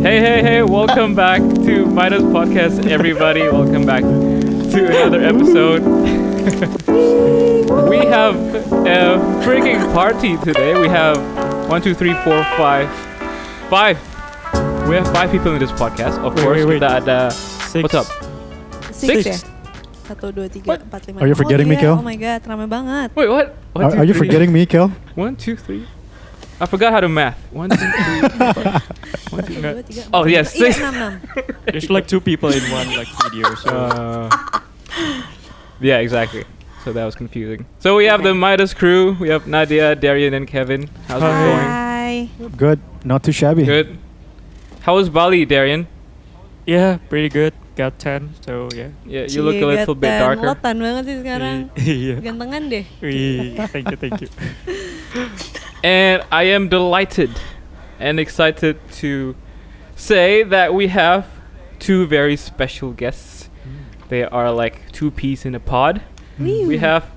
Hey, hey, hey, welcome back to Midas Podcast, everybody. Welcome back to another episode. we have a freaking party today. We have one, two, three, four, five, five. We have five people in this podcast. Of Wait, course, wait, wait. kita ada. Uh, Six. What's up? Six, Six? Satu, dua, tiga, What? empat, lima. Are you forgetting oh, me, iya. Kel? Oh my god, rame banget. Wait, what? One, Are, two, are you forgetting me, Kel? One, two, three. I forgot how to math. One, two, three. four. One, two, Satu, no. dua, tiga, Oh, yes, lima. Six. enam, enam. There's like two people in one like video, so Uh, yeah, exactly. So that was confusing. So we have the Midas crew. We have Nadia, Darian, and Kevin. How's it going? Hai. Good. Not too shabby. Good. How was Bali, Darian? yeah, pretty good. Got ten, so yeah. Yeah, you look a little bit darker. Lo tan banget sih sekarang. yeah. Gantengan deh. Wee, thank you, thank you. And I am delighted and excited to say that we have two very special guests. They are like two peas in a pod. We have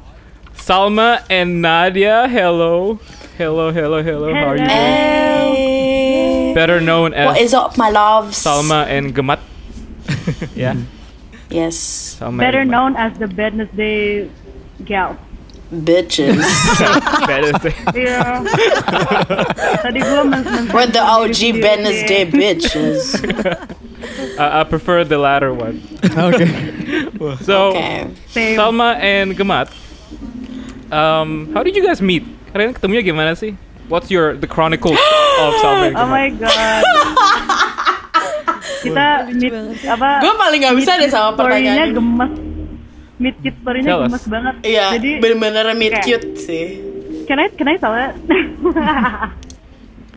Salma and Nadia. Hello. Hello, hello, hello. How are you? Hey. Better known as What is up, my loves? Salma and Gamat. yeah. Yes, Salma better known as the Wednesday gal. Bitches. Wednesday. Iya. Tadi gue men men- We're the OG sendiri-sendiri. Wednesday bitches. I, I prefer the latter one. okay. So, Okay. Salma and Gamat, um, how did you guys meet? Kalian ketemunya gimana sih? What's your the chronicles of Salma and Oh my god. Kita meet apa? Gue paling gak bisa deh sama Story-nya pertanyaan. ini. gemes. Meet cute story-nya us. gemes banget. Iya, Jadi bener-bener meet kayak- cute sih. can I can I tell it?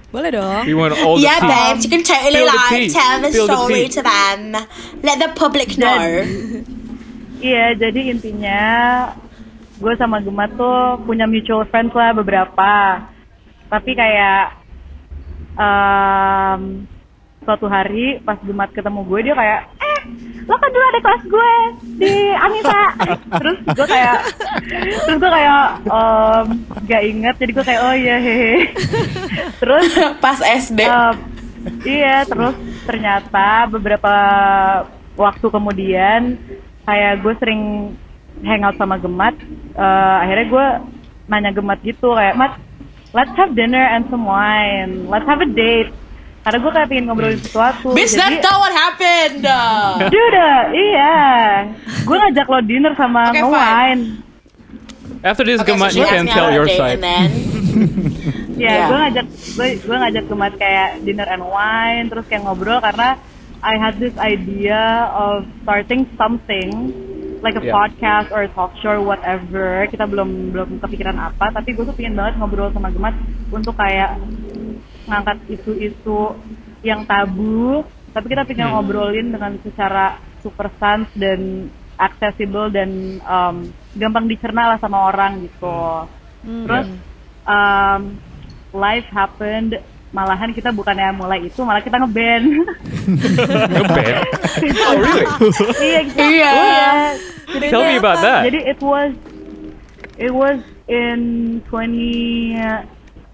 Boleh dong. We want all the yeah, tea. babes, you can totally Spill the like tell the Spill the story tea. to them. Let the public know. Iya, jadi intinya gue sama Gemma tuh punya mutual friends lah beberapa. Tapi kayak em, suatu hari pas Gemat ketemu gue dia kayak, lo kan dulu ada kelas gue di Anissa. terus gue kayak, terus gue kayak em, gak inget, jadi gue kayak oh iya hehe. terus Pas SD. Um, iya, terus ternyata beberapa waktu kemudian kayak gue sering hangout sama Gemat. eh, akhirnya gue nanya Gemat gitu kayak, Mat, let's have dinner and some wine. Let's have a date. Karena gue kayak pengen ngobrolin sesuatu. Bitch, Jadi, that's not what happened. Dude, iya. Gue ngajak lo dinner sama Okay, nge-wine. After this, Okay, so Gamat, she you can tell your side. then Ya, Yeah. gue ngajak gue gue ngajak Gemat kayak dinner and wine, terus kayak ngobrol karena I had this idea of starting something like a Yeah. podcast or a talk show or whatever. Kita belum belum kepikiran apa, tapi gue tuh pengen banget ngobrol sama Gemat untuk kayak ngangkat isu-isu yang tabu, tapi kita pengen ngobrolin dengan secara super sans dan accessible dan um, gampang dicerna lah sama orang gitu. Terus um, life happened malahan kita bukannya mulai itu malah kita ngeband Ngeband? oh, really? iya kita Iya. iya. Tell me about that. jadi it was it was in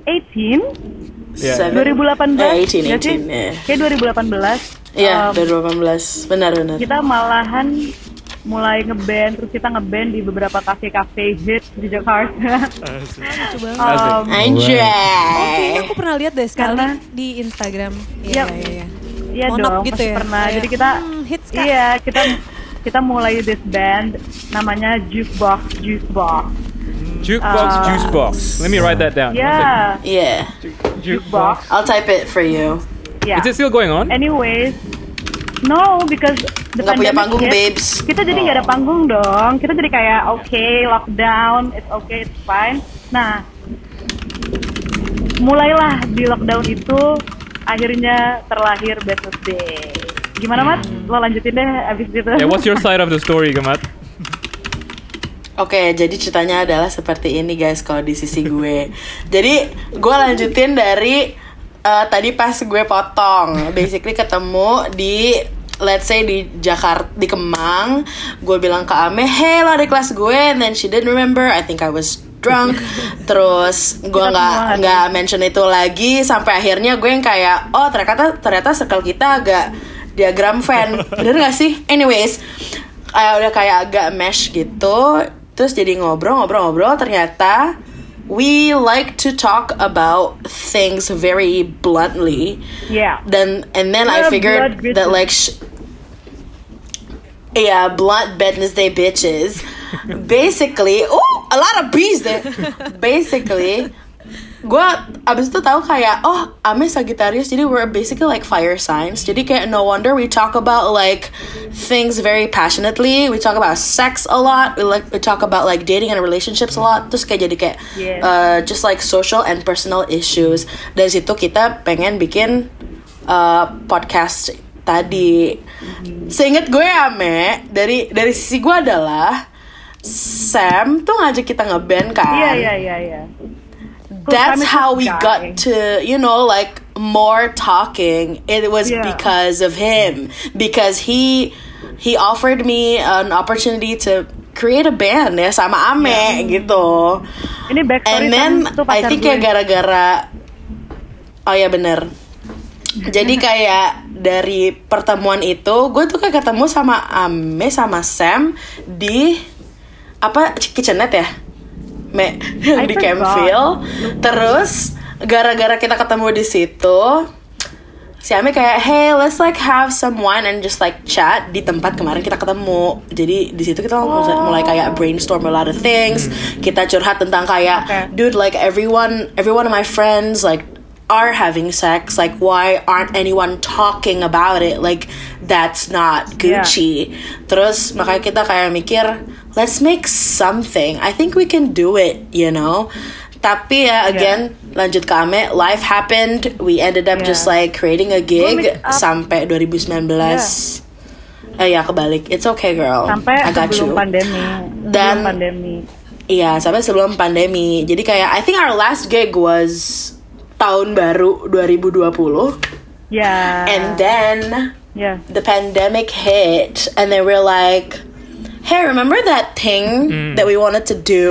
2018 Yeah. seven- 2018 Eh, 18, ya sih 18, ya. kayak 2018 Iya, um, 2018. Benar, benar. kita malahan mulai ngeband terus kita ngeband di beberapa kafe-kafe hits di Jakarta. Um, Anjay. Oh, kayaknya aku pernah lihat deh sekali Karena- di Instagram. Iya. Iya, iya, iya. Iya dong, gitu ya? pernah. Kayak, Jadi kita hmm, hits. Iya, kita kita mulai this band namanya Jukebox Juicebox. Jukebox, Uh, juice box. Let me write that down. Yeah, Yeah. Jukebox. I'll type it for you. yeah. Is it still going on? Anyways, no, because the Nggak punya pandemic panggung, hit, babes. Kita jadi nggak ada panggung dong. Kita jadi kayak oke lockdown, it's okay, it's fine. Nah, mulailah di lockdown itu akhirnya terlahir Business Day. Gimana mat? Lo lanjutin deh abis gitu. Yeah, what's your side of the story, Gamat? Oke, jadi ceritanya adalah seperti ini guys kalau di sisi gue. jadi gue lanjutin dari eh, tadi pas gue potong, basically ketemu di let's say di Jakarta di Kemang, gue bilang ke Ame, hey lo ada kelas gue, and then she didn't remember. I think I was drunk. Terus gue nggak nggak mention itu lagi. Sampai akhirnya gue yang kayak oh ternyata ternyata circle kita agak diagram fan. Bener gak sih? Anyways kayak udah kayak agak mesh gitu terus jadi ngobrol-ngobrol-ngobrol ternyata we like to talk about things very bluntly. Yeah. then and then Yeah, I figured that like sh- yeah blunt business Wednesday bitches. Basically oh a lot of bees there. Basically gue abis itu tahu kayak oh Ame Sagittarius jadi we're basically like fire signs. Jadi kayak no wonder we talk about like things very passionately. We talk about sex a lot. We like we talk about like dating and relationships a lot. Terus kayak jadi kayak Yes. uh, just like social and personal issues. Dari situ kita pengen bikin uh, podcast tadi. Seinget gue Ame dari dari sisi gue adalah Sam tuh ngajak kita ngeband kan? Iya iya iya iya. That's how we guy. got to you know like more talking. It was Yeah. because of him. Because he he offered me an opportunity to create a band. Ya sama Ame gitu. Ini backstory and then I think gue. ya gara-gara oh ya bener. Jadi kayak dari pertemuan itu gue tuh kayak ketemu sama Ame sama Sam di apa kitchenette ya Me, I di. Campville. Terus gara-gara kita ketemu di situ si Ame kayak hey let's like have some wine and just like chat di tempat kemarin kita ketemu. Jadi di situ kita mulai- mulai kayak brainstorm a lot of things. Kita curhat tentang kayak Okay. dude like everyone every one of my friends like are having sex. Like why aren't anyone talking about it? Like that's not Yeah. Gucci. Terus makanya kita kayak mikir let's make something I think we can do it you know tapi ya again lanjut ke Ame life happened we ended up Yeah. just like creating a gig up. sampai 2019 Eh ya kebalik it's okay girl sampai I got sebelum you pandemi. Dan- sebelum pandemi. Iya, sampai sebelum pandemi. Jadi kayak I think our last gig was tahun baru 2020. Ya. And then ya. the pandemic hit and then we're like, "Hey, remember that thing that we wanted to do?"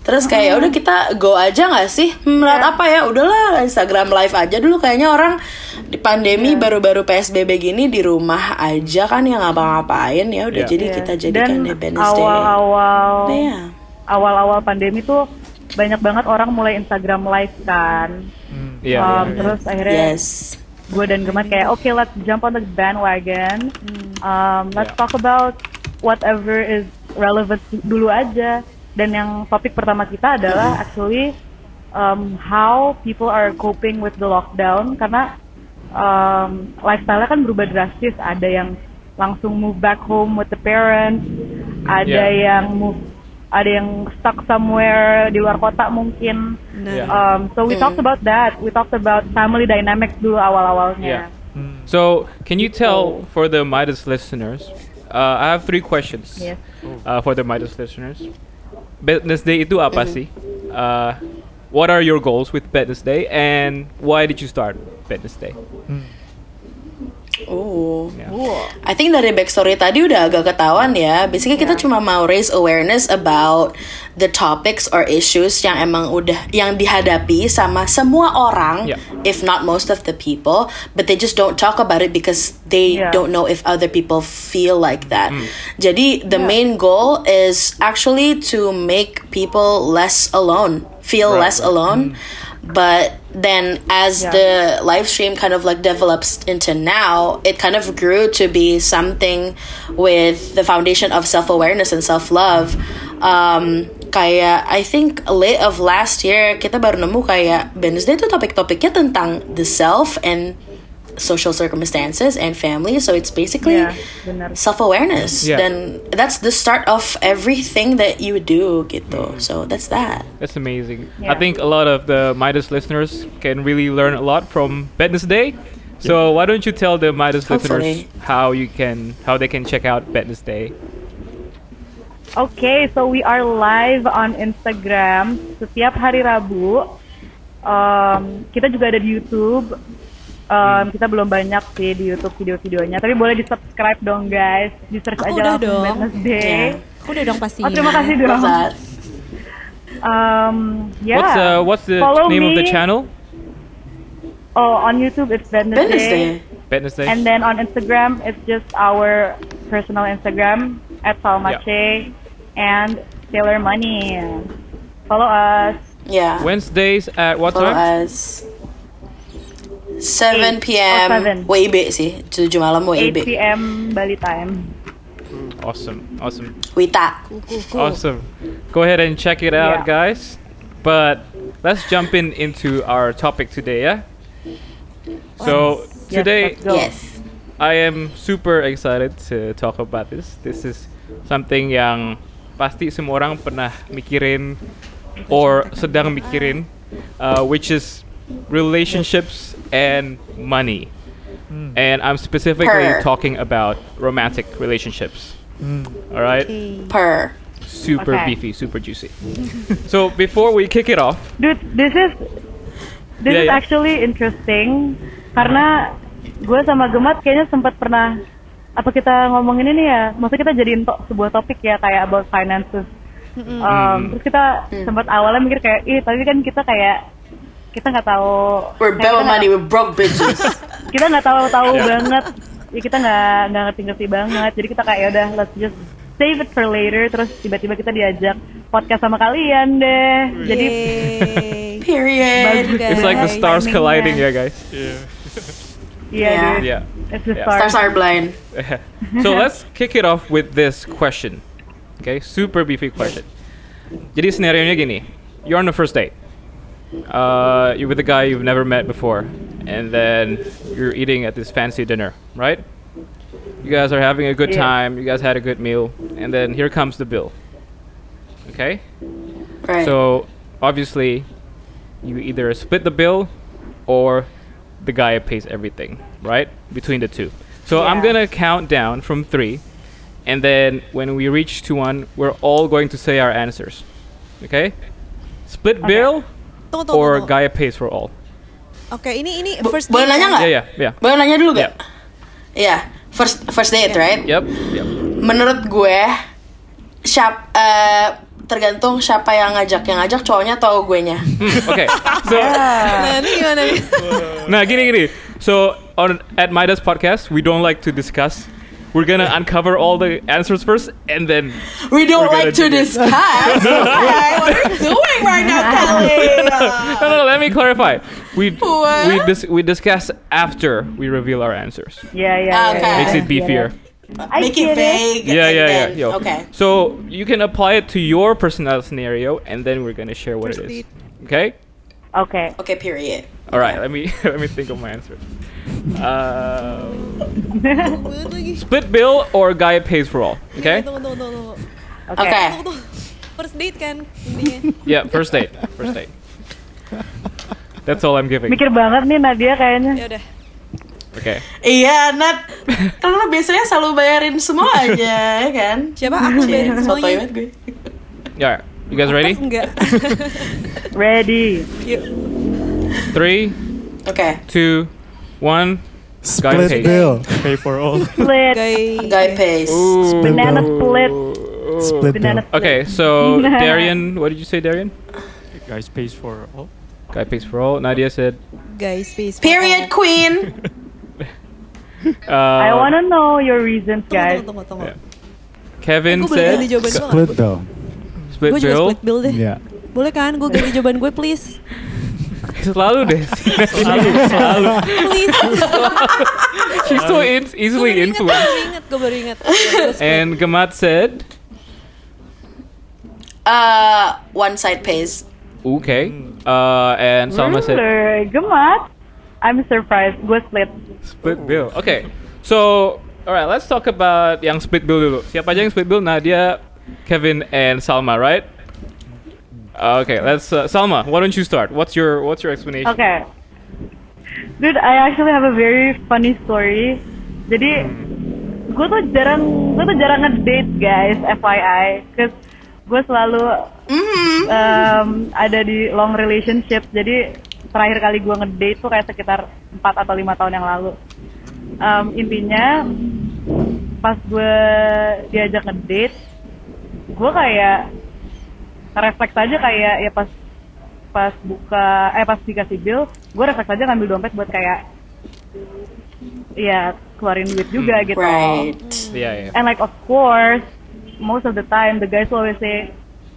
Terus kayak "Ya udah kita go aja nggak sih? Hmm, lihat apa ya? Udahlah Instagram live aja dulu kayaknya orang di pandemi baru-baru PSBB gini di rumah aja kan yang ngapa-ngapain ya udah Yeah. jadi Ya. kita jadikan Dan awal-awal Iya. awal-awal pandemi tuh banyak banget orang mulai Instagram live kan. Iya. Um, iya. Terus akhirnya Yes. gue dan Gemat kayak oke let's jump on the bandwagon. Um, let's Yeah. talk about whatever is relevant dulu aja. Dan yang topik pertama kita adalah actually um, how people are coping with the lockdown karena um, lifestyle-nya kan berubah drastis. Ada yang langsung move back home with the parents, ada Yeah. yang move, ada yang stuck somewhere di luar kota mungkin. Yeah. Um, so we Mm. talked about that. We talked about family dynamics dulu awal-awalnya. Yeah. So, can you tell for the Midas listeners? Uh, I have three questions Yes. uh, for the Midas listeners. Wednesday itu apa sih? Uh, what are your goals with Business Day and why did you start Wednesday? Oh. Yeah. I think dari backstory tadi udah agak ketahuan ya. Basically kita cuma mau raise awareness about the topics or issues yang emang udah yang dihadapi sama semua orang, Yeah. if not most of the people, but they just don't talk about it because they Yeah. don't know if other people feel like that. Jadi the main goal is actually to make people less alone, feel Right, less alone. But then as Yeah. the live stream kind of like develops into now, it kind of grew to be something with the foundation of self awareness and self love. Um, kayak I think late of last year kita baru nemu kayak Wednesday itu topik-topiknya tentang the self and social circumstances and family. So it's basically Yeah, self awareness. Yeah. Then that's the start of everything that you do gitu. So that's that. That's amazing. I think a lot of the Midas listeners can really learn a lot from Wednesday. So why don't you tell the Midas Hopefully. listeners how you can how they can check out Wednesday? Okay, so we are live on Instagram setiap hari Rabu. Um, kita juga ada di YouTube. Um, kita belum banyak sih di YouTube video-videonya, tapi boleh di subscribe dong guys. Di search Aku aja udah dong. Wednesday. Yeah. Aku udah dong pasti. Oh terima kasih dong. Love that. Um, yeah. What's uh what's the Follow name of the me. channel? Oh, on YouTube it's Wednesday. Wednesday. Wednesday. And then on Instagram, it's just our personal Instagram at Salmache and Taylor Money. Follow us. Yeah. Wednesdays at what Follow time? us. 7 Eight. p.m. Oh. WIB sih, 7 malam 8 WIB. p.m. Bali time. Awesome. Awesome. Wita. Cool, cool, cool. Awesome. Go ahead and check it out, Yeah. guys. But let's jump in into our topic today, yeah? So Yes, today. Yes. I am super excited to talk about this. This is something yang pasti semua orang pernah mikirin or sedang mikirin, uh, which is relationships and money. And I'm specifically Per. talking about romantic relationships. All right. Per. super Okay. beefy, super juicy. so before we kick it off, Dude, this is this Yeah, is yeah. actually interesting karena gue sama Gemat kayaknya sempat pernah apa kita ngomongin ini ya, maksudnya kita jadiin to- sebuah topik ya kayak about finances. Um, Hmm. Terus kita sempat awalnya mikir kayak, ih tapi kan kita kayak kita nggak tahu. We're bad money, we're broke bitches. kita nggak tahu tahu banget ya kita nggak nggak ngerti ngerti banget jadi kita kayak "Ya udah let's just save it for later terus tiba-tiba kita diajak podcast sama kalian deh jadi Yay. Period. Bagus, it's like the stars colliding, yeah, guys. iya Yeah. dude. Yeah. it's the Yeah. stars. Stars are blind. so let's kick it off with this question. Okay, super beefy question. Jadi scenario nya gini, you're on the first date. Uh, you're with a guy you've never met before, and then you're eating at this fancy dinner, right? You guys are having a good Yeah. time. You guys had a good meal, and then here comes the bill. Okay, Right. so obviously, you either split the bill, or the guy pays everything, right? Between the two. So I'm gonna count down from three, and then when we reach to one, we're all going to say our answers. Okay? Split bill Tunggu, tunggu, or tunggu. guy pays for all. Oke, ini ini Bo- first boleh date nanya kan? nggak? Yeah, yeah, yeah. Boleh nanya dulu Yeah. gak? Iya. First first date, right? Yep, yep. Menurut gue siap eh, tergantung siapa yang ngajak yang ngajak cowoknya atau gue nya Hmm, okay. So Nah, ini gimana nih? nah gini gini. So on at Midas podcast, we don't like to discuss. We're gonna uncover all the answers first, and then we don't We're like to gonna do this. discuss okay, what are you doing right now Kelly no, no, no. Let me clarify. We What? we dis- we discuss after we reveal our answers. yeah yeah, yeah, ah, Okay. yeah, Makes it beefier. I make it get it. vague Yeah, and yeah, yeah. okay So you can apply it to your personal scenario, and then we're gonna share what First it is. Okay. Okay okay period All right. Let me let me think of my answer. Uh, split bill or guy pays for all. Okay. Okay, okay. First date kan. Yeah. First date. First date. That's all I'm giving. mikir banget nih Nadia kayaknya Ya udah. Okay. iya Nat lo biasanya selalu bayarin semuanya ya kan Siapa aku bayarin Cie, sotoy semuanya? banget gue Yeah. You guys ready? Enggak. ready Yuk. Three, Okay. two, one. Split pays. bill. Pay for all. split Guys. guy pays Split banana bill. split Split banana bill. split Okay, so Darian, what did you say, Darian? Guys pays for all. Guy pays for all. Nadia said. Guys, space. period queen Uh, I wanna know your reasons Tunggu, guys tunggu, tunggu, tunggu. Yeah. Kevin Gue boleh ganti said Split bill. Split Gue juga bill. split bill deh. Yeah. Boleh kan? Gue ganti jawaban gue please. Selalu deh. selalu, selalu. Please. She's so in- easily baru influenced. inget, gue baru inget. Gue baru inget. And Gamat said, uh, one side pays okay. Uh, and Salma said, gemat I'm surprised gue split split bill. Okay. So, alright, let's talk about yang split bill dulu. Siapa aja yang split bill? Nadia, Kevin, and Salma, right? Okay, let's uh, Salma. Why don't you start? What's your What's your explanation? Okay. Dude, I actually have a very funny story. Jadi, gue tuh jarang, gue tuh jarang ngedate guys, FYI. Cause gue selalu um, ada di long relationship. Jadi, terakhir kali gue ngedate tuh kayak sekitar 4 atau 5 tahun yang lalu. Um, intinya, pas gue diajak ngedate, gue kayak refleks aja kayak ya pas pas buka eh pas dikasih bill gue refleks aja ngambil dompet buat kayak ya keluarin duit juga gitu Right. Yeah, yeah. and like of course most of the time the guys always say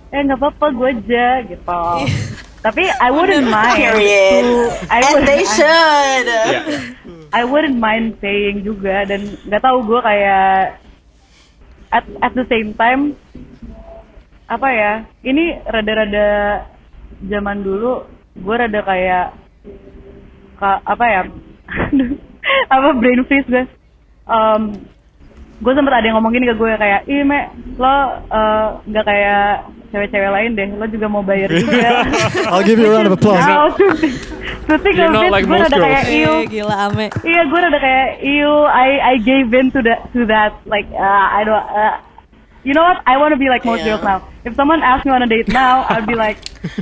eh nggak apa-apa gue aja gitu tapi I wouldn't mind Period. to- I And would- they should. Yeah. I wouldn't mind paying juga dan nggak tahu gue kayak at at the same time apa ya ini rada-rada zaman dulu gue rada kayak ka, apa ya apa brain freeze gue um, gue sempet ada yang ngomong gini ke gue kayak ih me lo eh, nggak kayak cewek-cewek lain deh lo juga mau bayar juga I'll give you a round of applause. Of not it, like gue most rada kayak girls. ew Eh, gila Ame. Iya, gue rada kayak you. I I gave in to that to that. Like uh, I don't. Uh, you know what? I want to be like most Yeah. girls now. If someone asks me on a date now, I'd be like,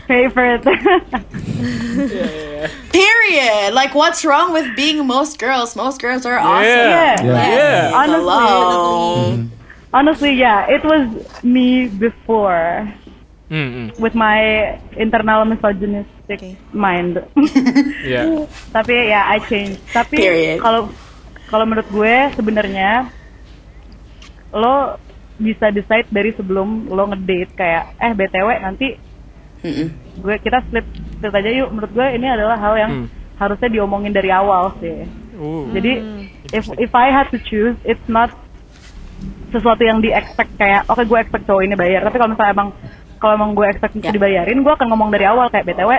pay for it. Period. Like, what's wrong with being most girls? Most girls are awesome. Yeah. yeah. Yeah. Yeah. Honestly, Hello. honestly, yeah. It was me before Mm-mm. with my internal misogynistic Okay. mind. Yeah. Tapi ya I changed. Tapi Period. kalau kalau menurut gue sebenarnya lo bisa decide dari sebelum lo ngedate kayak eh btw nanti Mm-mm. gue kita split split aja yuk. Menurut gue ini adalah hal yang Hmm. harusnya diomongin dari awal sih. Ooh. Jadi if if I had to choose, it's not sesuatu yang di expect kayak oke gue expect cowok ini bayar. Tapi kalau misalnya emang kalau emang gue expect Ya. dibayarin, gue akan ngomong dari awal kayak btw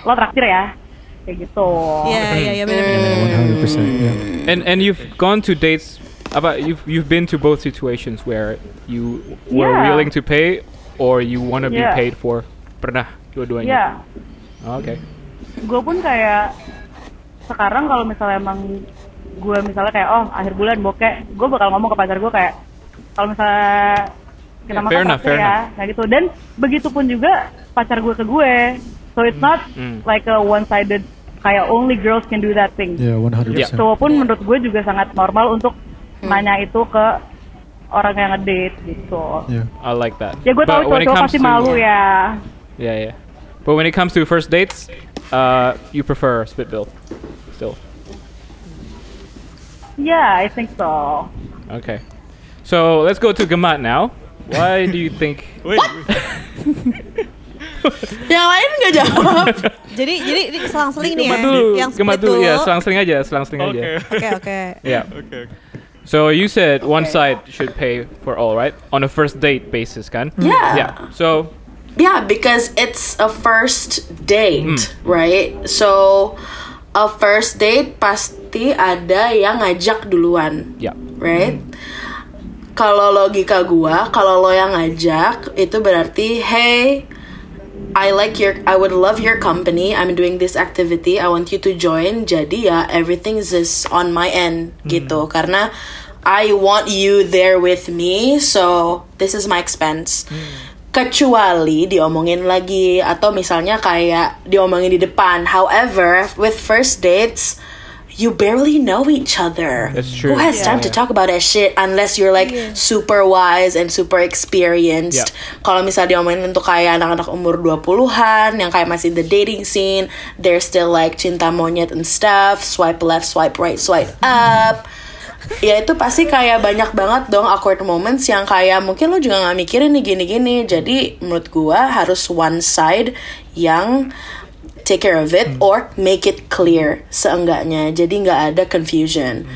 lo traktir ya, kayak gitu. Iya, iya, iya benar benar benar. 100%. Yeah. And and you've gone to dates about you've you've been to both situations where you were Yeah. willing to pay or you want to be Yeah. paid for. Pernah Iya, dua-duanya. Oh, Oke. gue pun kayak sekarang kalau misalnya emang gue misalnya kayak oh akhir bulan bokeh, gue bakal ngomong ke pacar gue kayak kalau misalnya kita Yeah, makan fair enough, traktir fair ya, kayak gitu. Dan begitu pun juga pacar gue ke gue, so it's not Hmm. like a one sided kayak only girls can do that thing. Yeah, 100%. Yeah. Cowok pun menurut gue juga sangat normal untuk nanya itu ke orang yang ngedate gitu. Yeah. I like that. Ya gue tahu it cowok-cowok pasti to- malu ya. Yeah, yeah. But when it comes to first dates, uh, you prefer split bill, still. Yeah, I think so. Okay. So let's go to Gamat now. Why do you think? Wait, Yang lain nggak jawab. Jadi jadi ini selang-seling nih ya. Dulu. Yang split dulu. Ya, selang-seling aja, selang-seling aja. okay. Oke, oke. Yeah. okay. So you said one side should pay for all, right? On a first date basis, kan? Yeah. Yeah. So Yeah, because it's a first date, right? So a first date pasti ada yang ngajak duluan, yeah. right? Kalau logika gua, kalau lo yang ngajak itu berarti hey I like your I would love your company. I'm doing this activity. I want you to join. Jadi ya everything is just on my end gitu karena I want you there with me. So this is my expense. Kecuali diomongin lagi atau misalnya kayak diomongin di depan. However, with first dates you barely know each other. That's true. Who has time to talk about that shit unless you're like super wise and super experienced. Yeah. Kalau misalnya diomongin untuk kayak anak-anak umur 20-an yang kayak masih in the dating scene, they're still like cinta monyet and stuff, swipe left, swipe right, swipe up. ya itu pasti kayak banyak banget dong awkward moments yang kayak mungkin lo juga nggak mikirin nih gini-gini. Jadi menurut gua harus one side yang take care of it or make it clear seenggaknya. Jadi nggak ada confusion.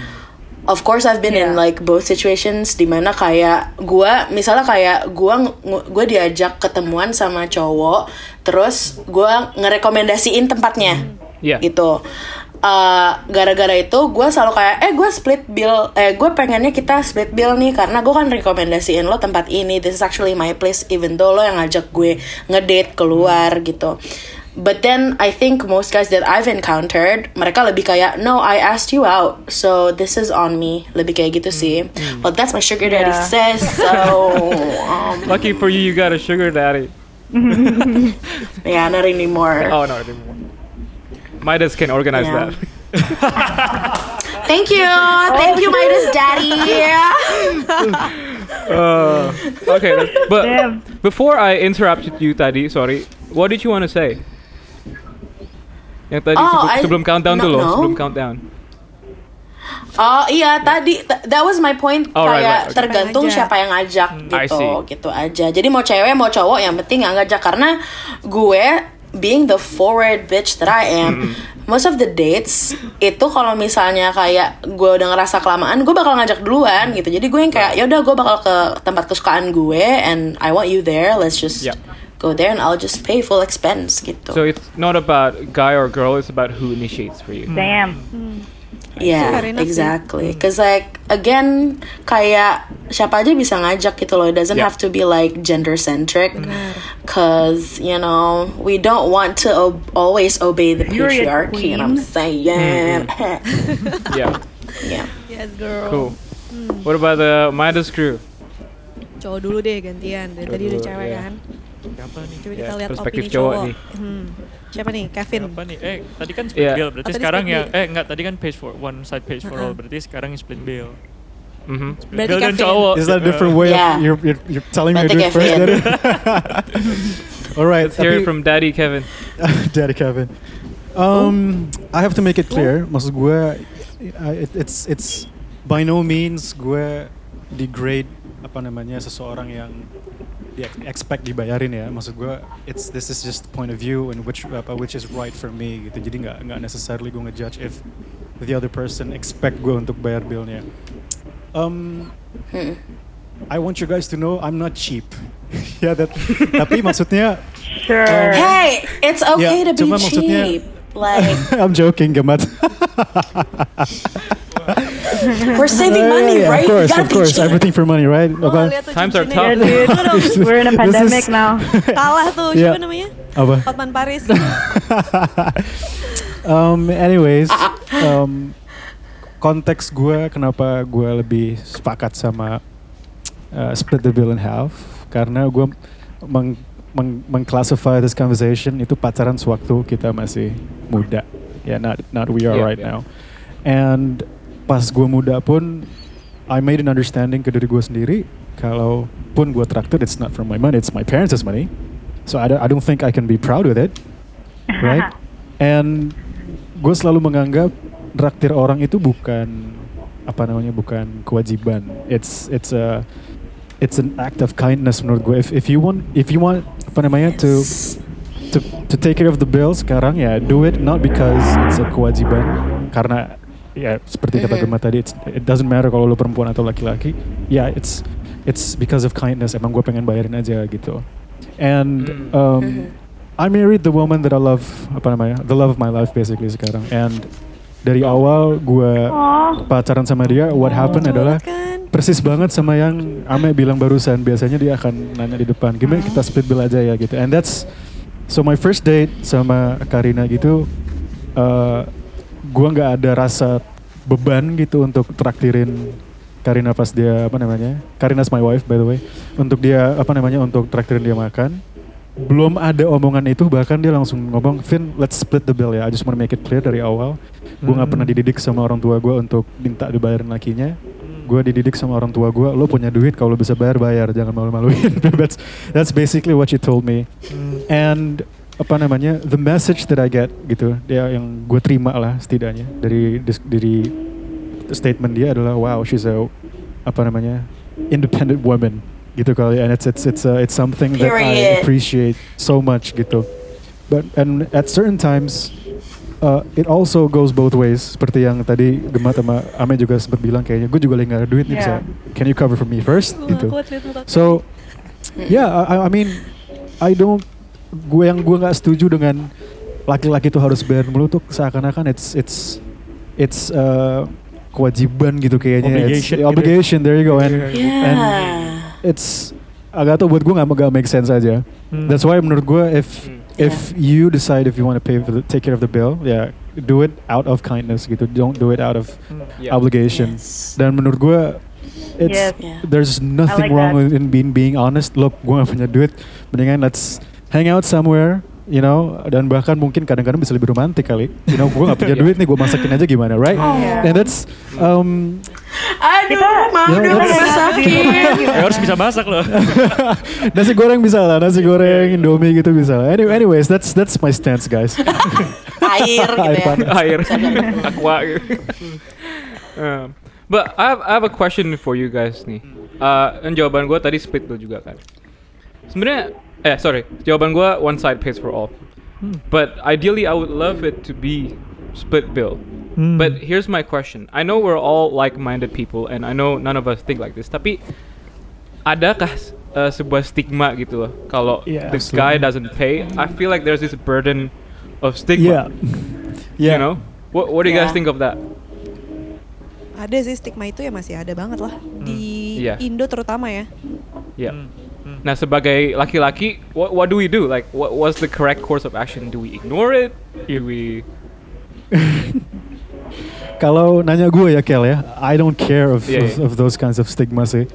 Of course I've been in Yeah. like both situations di mana kayak gua misalnya kayak gua ng- gua diajak ketemuan sama cowok terus gua ngerekomendasiin tempatnya Yeah. gitu Uh, gara-gara itu gue selalu kayak eh gue split bill eh gue pengennya kita split bill nih karena gue kan rekomendasiin lo tempat ini this is actually my place even though lo yang ngajak gue ngedate keluar gitu but then I think most guys that I've encountered mereka lebih kayak no I asked you out so this is on me lebih kayak gitu sih well that's my sugar daddy Yeah. says so um, Lucky for you, you got a sugar daddy. yeah not anymore Oh no, anymore. Midas can organize Yeah. that. thank you thank you Midas daddy Uh, okay, but Damn. before I interrupted you tadi, sorry. What did you want to say? Yang tadi Oh, sebelum, I- sebelum countdown no, dulu, no. sebelum countdown. Oh iya tadi th- that was my point Oh, right, kayak right, okay. tergantung siapa yang ngajak gitu gitu aja. Jadi mau cewek mau cowok yang penting yang ngajak karena gue being the forward bitch that I am, most of the dates itu kalau misalnya kayak gue udah ngerasa kelamaan, gue bakal ngajak duluan gitu. Jadi gue yang kayak ya udah gue bakal ke tempat kesukaan gue and I want you there. Let's just Yep. Go there and I'll just pay full expense gitu. So it's not about guy or girl, it's about who initiates for you. Damn. Yeah, Fair enough sih. exactly. Cause like again, kayak siapa aja bisa ngajak gitu loh. It doesn't Yeah. have to be like gender centric. Cause you know we don't want to o- always obey the patriarchy. And I'm saying, Yeah, yeah. Yes girl. cool. What about the Midas crew? Cowok dulu deh gantian. Dari tadi udah cewek iya. kan. Siapa nih? Coba Ya, kita lihat perspektif opini cowok cowok. nih. Hmm. Siapa nih? Kevin. Siapa nih? Eh, tadi kan split Iya. bill. Berarti Oh, sekarang bill. eh enggak tadi kan pays for one side pays for all. Berarti sekarang split bill. Mhm. Split Berarti dan cowok. Is that a different way Yeah. of you're, you're, you're telling me to Berarti do it first? Daddy? All right, Let's hear it from Daddy Kevin. Daddy Kevin. Um, I have to make it clear. Maksud gue, uh, it, it's it's by no means gue degrade apa namanya seseorang yang di expect dibayarin ya. Maksud gue, it's this is just point of view and which apa which is right for me gitu. Jadi nggak nggak necessarily gue ngejudge if the other person expect gue untuk bayar billnya. Um, I want you guys to know I'm not cheap. ya, that, tapi maksudnya Sure. Hey, it's okay Yeah, to be cuma maksudnya- cheap. Like I'm joking, Gamat. we're saving Uh, money, yeah, right? Of course, of course, cheap. everything for money, right? Oh, tuh Times are tough. Yeah, dude. We're in a pandemic is- now. Kalah tuh, Yeah. siapa namanya? Apa? Hotman Paris. um, anyways, um, konteks gue kenapa gue lebih sepakat sama uh, split the bill in half karena gue meng, meng, mengclassify this conversation itu pacaran sewaktu kita masih muda, ya yeah, not not we are Yeah, right yeah. now. And pas gue muda pun, I made an understanding ke diri gue sendiri kalau pun gue traktir, it's not from my money, it's my parents' money. So I don't, I don't think I can be proud with it, right? And gue selalu menganggap traktir orang itu bukan apa namanya bukan kewajiban. It's it's a it's an act of kindness menurut gue. If if you want if you want apa namanya to to to take care of the bill sekarang ya do it not because it's a kewajiban karena ya seperti kata Mhm. Gemma tadi it's, it doesn't matter kalau lu perempuan atau laki-laki ya it's it's because of kindness emang gue pengen bayarin aja gitu and Mm. um, Mhm. I married the woman that I love apa namanya the love of my life basically sekarang and dari awal gue pacaran sama dia what happened adalah kan? persis banget sama yang Ame bilang barusan. Biasanya dia akan nanya di depan, gimana kita split bill aja ya gitu. And that's so my first date sama Karina gitu, uh, gua nggak ada rasa beban gitu untuk traktirin Karina pas dia apa namanya? Karina's my wife by the way. Untuk dia apa namanya? Untuk traktirin dia makan. Belum ada omongan itu bahkan dia langsung ngomong, Vin, let's split the bill ya. I just want to make it clear dari awal. Gue nggak Hmm. pernah dididik sama orang tua gue untuk minta dibayarin lakinya gue dididik sama orang tua gue lo punya duit kalau lo bisa bayar bayar jangan malu-maluin that's that's basically what you told me Hmm. and apa namanya the message that I get gitu. Dia yang gue terima lah setidaknya. Dari dari statement dia adalah wow she's a apa namanya independent woman. Gitu kali. And it's it's it's uh, it's something that I Period. appreciate so much gitu. But and at certain times uh, it also goes both ways. Seperti yang tadi Gemma sama Ame juga sempat bilang kayaknya gue juga lagi gak ada duit nih bisa Yeah. can you cover for me first? Gitu. so yeah I, I mean I don't gue yang gue nggak setuju dengan laki-laki itu harus bayar mulu tuh seakan-akan it's it's it's uh, kewajiban gitu kayaknya It's- Obligation gitu. obligation there you go and Yeah. it's agak tau buat gue nggak gak make sense aja Hmm. that's why menurut gue if Hmm. if you decide if you want to pay for the, take care of the bill yeah do it out of kindness gitu don't do it out of Yeah. obligation Yes. dan menurut gue it's. Yeah. there's nothing like wrong that. with in being being honest look gue gak punya duit mendingan let's hang out somewhere you know dan bahkan mungkin kadang-kadang bisa lebih romantis kali you know gue gak punya duit nih gue masakin aja gimana right Yeah. and that's um Aduh, mau Ya, masakin. Ya harus bisa masak loh. nasi goreng bisa lah, nasi goreng, indomie gitu bisa. lah. Anyway, anyways, that's that's my stance, guys. Air gitu Air ya. panas. air aqua gitu. Um, but I have, I have a question for you guys nih. Uh, dan jawaban gue tadi split bill juga kan. Sebenarnya eh sorry, jawaban gue one side pays for all. But ideally I would love it to be split bill. Hmm. But here's my question. I know we're all like-minded people and I know none of us think like this. Tapi adakah uh, sebuah stigma gitu loh kalau Yeah, the guy absolutely. doesn't pay? I feel like there's this burden of stigma. yeah, yeah. You know? What What do you guys Yeah. think of that? Ada sih stigma itu ya masih ada banget lah di Iya. Indo terutama ya. Yeah. Hmm, hmm. Nah, sebagai laki-laki, what what do we do? Like, what what's the correct course of action? Do we ignore it? Do we? Kalau nanya gue ya Kel ya, I don't care of, Yeah, of, yeah. of those kinds of stigma sih.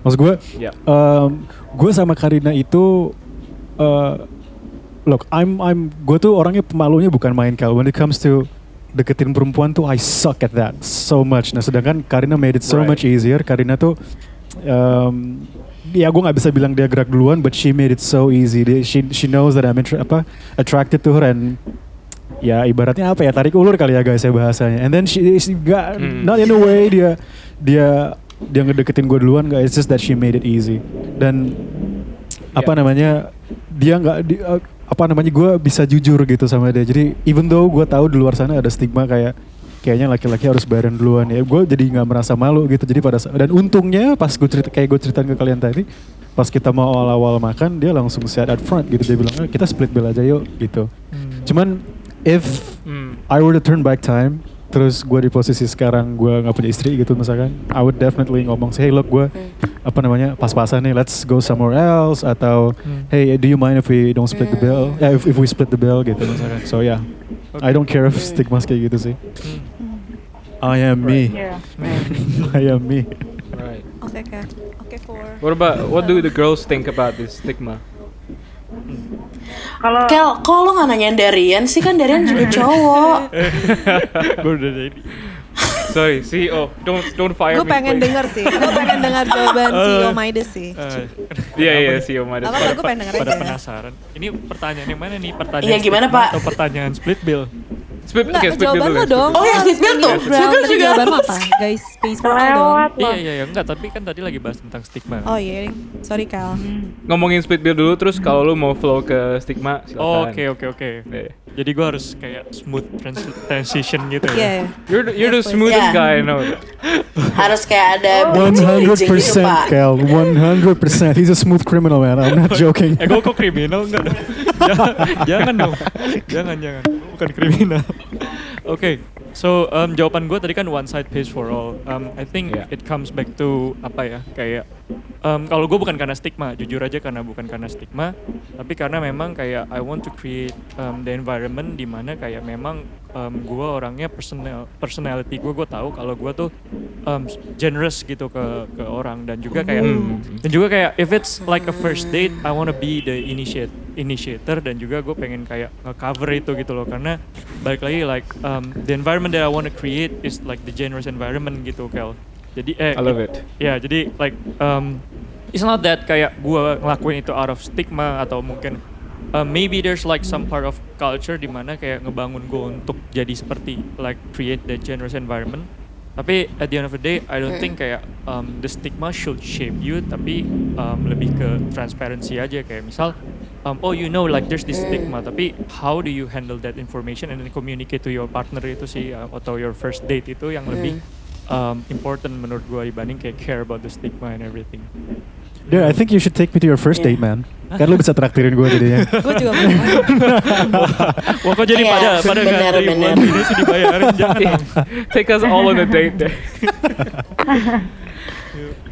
Maksud gue, Yeah. um, gue sama Karina itu, uh, look, I'm I'm gue tuh orangnya pemalunya bukan main Kel. When it comes to deketin perempuan tuh, I suck at that so much. Nah, sedangkan Karina made it so Right. much easier. Karina tuh, um, ya gue nggak bisa bilang dia gerak duluan, but she made it so easy. Dia, she she knows that I'm apa attracted to her and ya ibaratnya apa ya tarik ulur kali ya guys ya bahasanya. And then she, she got Hmm. not in a way dia dia dia ngedeketin gue duluan guys. It's just that she made it easy. Dan apa Yeah. namanya dia nggak di- uh, apa namanya gue bisa jujur gitu sama dia. Jadi even though gue tahu di luar sana ada stigma kayak kayaknya laki-laki harus bayaran duluan ya gue jadi nggak merasa malu gitu jadi pada dan untungnya pas gue cerita kayak gue ceritain ke kalian tadi pas kita mau awal-awal makan dia langsung set up front gitu dia bilang "Eh, kita split bill aja yuk gitu Hmm. cuman if Hmm. I were to turn back time terus gue di posisi sekarang gue nggak punya istri gitu misalkan I would definitely ngomong hey look gue apa namanya pas-pasan nih let's go somewhere else atau Hmm. hey do you mind if we don't split the bill yeah if, if we split the bill gitu misalkan so yeah I don't care if stigmas kayak gitu sih Hmm. I am me Iya. I am me Right. Oke oke. Oke for. What about what do the girls think about this stigma? Kalau Kel, kok lo gak nanyain Darian sih? Kan Darian juga cowok. Gue udah jadi. Sorry, CEO, don't don't fire Gue me. pengen please. denger sih. Gue pengen dengar jawaban CEO Maides sih. Eh, Iya iya CEO as Apa gue pengen denger pada aja. penasaran. Ini pertanyaan yang mana nih? Pertanyaan Iya, gimana, Pak? Atau pertanyaan split bill? Split, Enggak, okay, split jawaban lo dong. Oh, ya, bill tuh. Tadi juga jawaban lo apa? Guys, space for all dong. Iya iya iya enggak tapi kan tadi lagi bahas tentang stigma. Oh iya, sorry Kal. Ngomongin split bill dulu, terus kalau lu mau flow ke stigma, silakan. Oh, Oke oke oke. Yeah. Jadi gue harus kayak smooth trans- transition gitu Iya. ya. iya. You're the, you're the smoothest Yeah. guy I know. Harus kayak ada One hundred bridging-bridging gitu, percent, Pak. Cal. One hundred percent. He's a smooth criminal, man. I'm not joking. Eh gue kok kriminal enggak jangan dong. Jangan jangan. Bukan kriminal. Oke. So um, jawaban gue tadi kan one side pays for all. Um, I think Yeah. it comes back to apa ya kayak um, kalau gue bukan karena stigma, jujur aja karena bukan karena stigma, tapi karena memang kayak I want to create um, the environment di mana kayak memang um, gue orangnya personal personality gue gue tahu kalau gue tuh um, generous gitu ke ke orang dan juga kayak Hmm. dan juga kayak if it's like a first date I wanna be the initiate initiator dan juga gue pengen kayak cover itu gitu loh karena balik lagi like um, the environment that I wanna create is like the generous environment gitu Kel jadi eh I love it. ya jadi like um, it's not that kayak gue ngelakuin itu out of stigma atau mungkin uh, maybe there's like some part of culture di mana kayak ngebangun gue untuk jadi seperti like create the generous environment. Tapi at the end of the day I don't think kayak um, the stigma should shape you tapi um, lebih ke transparency aja. Kayak misal um, oh you know like there's this stigma tapi how do you handle that information and then communicate to your partner itu sih uh, atau your first date itu yang lebih um, important menurut gue dibanding kayak care about the stigma and everything. Dude, I think you should take me to your first date, man. Kan lu bisa traktirin gue jadinya. Gue juga mau. Wah kok jadi pada pada bener, ngantri bener. ini sih dibayarin jangan. Take us all on a date there.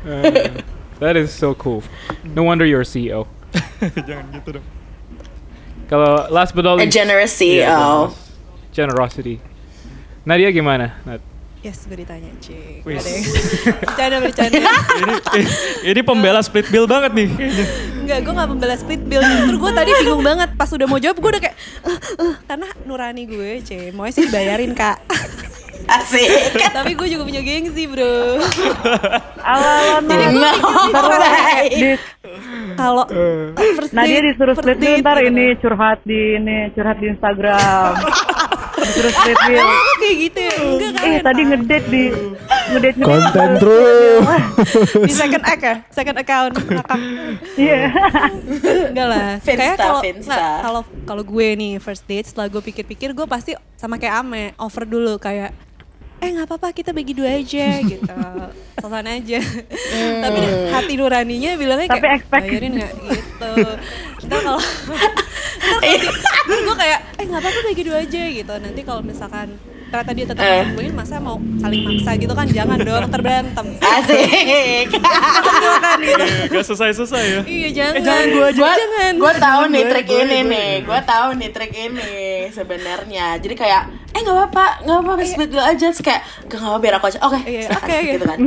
Uh, that is so cool. No wonder you're a CEO. jangan gitu dong. Kalau last but not A least, generous Iya, CEO. generous. generosity. Nadia gimana? Nat? Yes, gue ditanya, cik. Wis. Ada yang- Bercanda, bercanda. ini, ini, ini pembela split bill banget nih. Enggak, gue gak membela split bill. Justru gue tadi bingung banget. Pas udah mau jawab, gue udah kayak... "Eh, eh," karena nurani gue, cik. Maunya sih dibayarin, kak. Asik. Tapi gue juga punya gengsi bro. Ala-ala Jadi no. gue. Di- kalau first Nah dia date- disuruh split ntar ini curhat di ini curhat di Instagram. disuruh split bill. Oh, kayak gitu ya? Enggak kan? Eh tadi ngedate di ngedate. Konten terus. Di second act ya? Second account. Iya. Enggak lah. Kayak kalau kalau kalau gue nih first date setelah gue pikir-pikir gue pasti sama kayak Ame over dulu kayak eh nggak apa-apa kita bagi dua aja gitu. Selesai aja. Tapi hati nuraninya bilangnya Tapi kayak expect. bayarin nggak? Gitu. Ntar kalau gue kayak eh nggak apa-apa bagi dua aja gitu. Nanti kalau misalkan ternyata dia tetap Eh. ngelakuin masa mau saling maksa gitu kan jangan dong terberantem Asik. kan gitu Gak selesai-selesai ya. iya jangan Eh, jangan gua aja. Gua, jangan gua tahu nih Gue, trik gue, ini gue. nih. Gua tahu nih trik ini sebenarnya. Jadi kayak eh nggak apa-apa, nggak apa-apa split dulu aja. Terus kayak gak apa-apa biar aku aja. Oke, Iya, oke, gitu kan.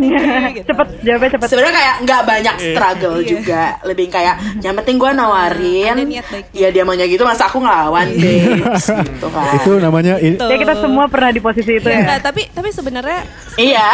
gitu. cepet jawabnya cepet. Sebenarnya kayak nggak banyak struggle Iya. juga, lebih kayak yang penting gue nawarin, Ada niat baik. ya dia maunya gitu, masa aku ngelawan, babes, gitu kan. Itu namanya. Ya kita semua pernah di posisi itu Iya, ya. nggak, tapi tapi sebenarnya Iya.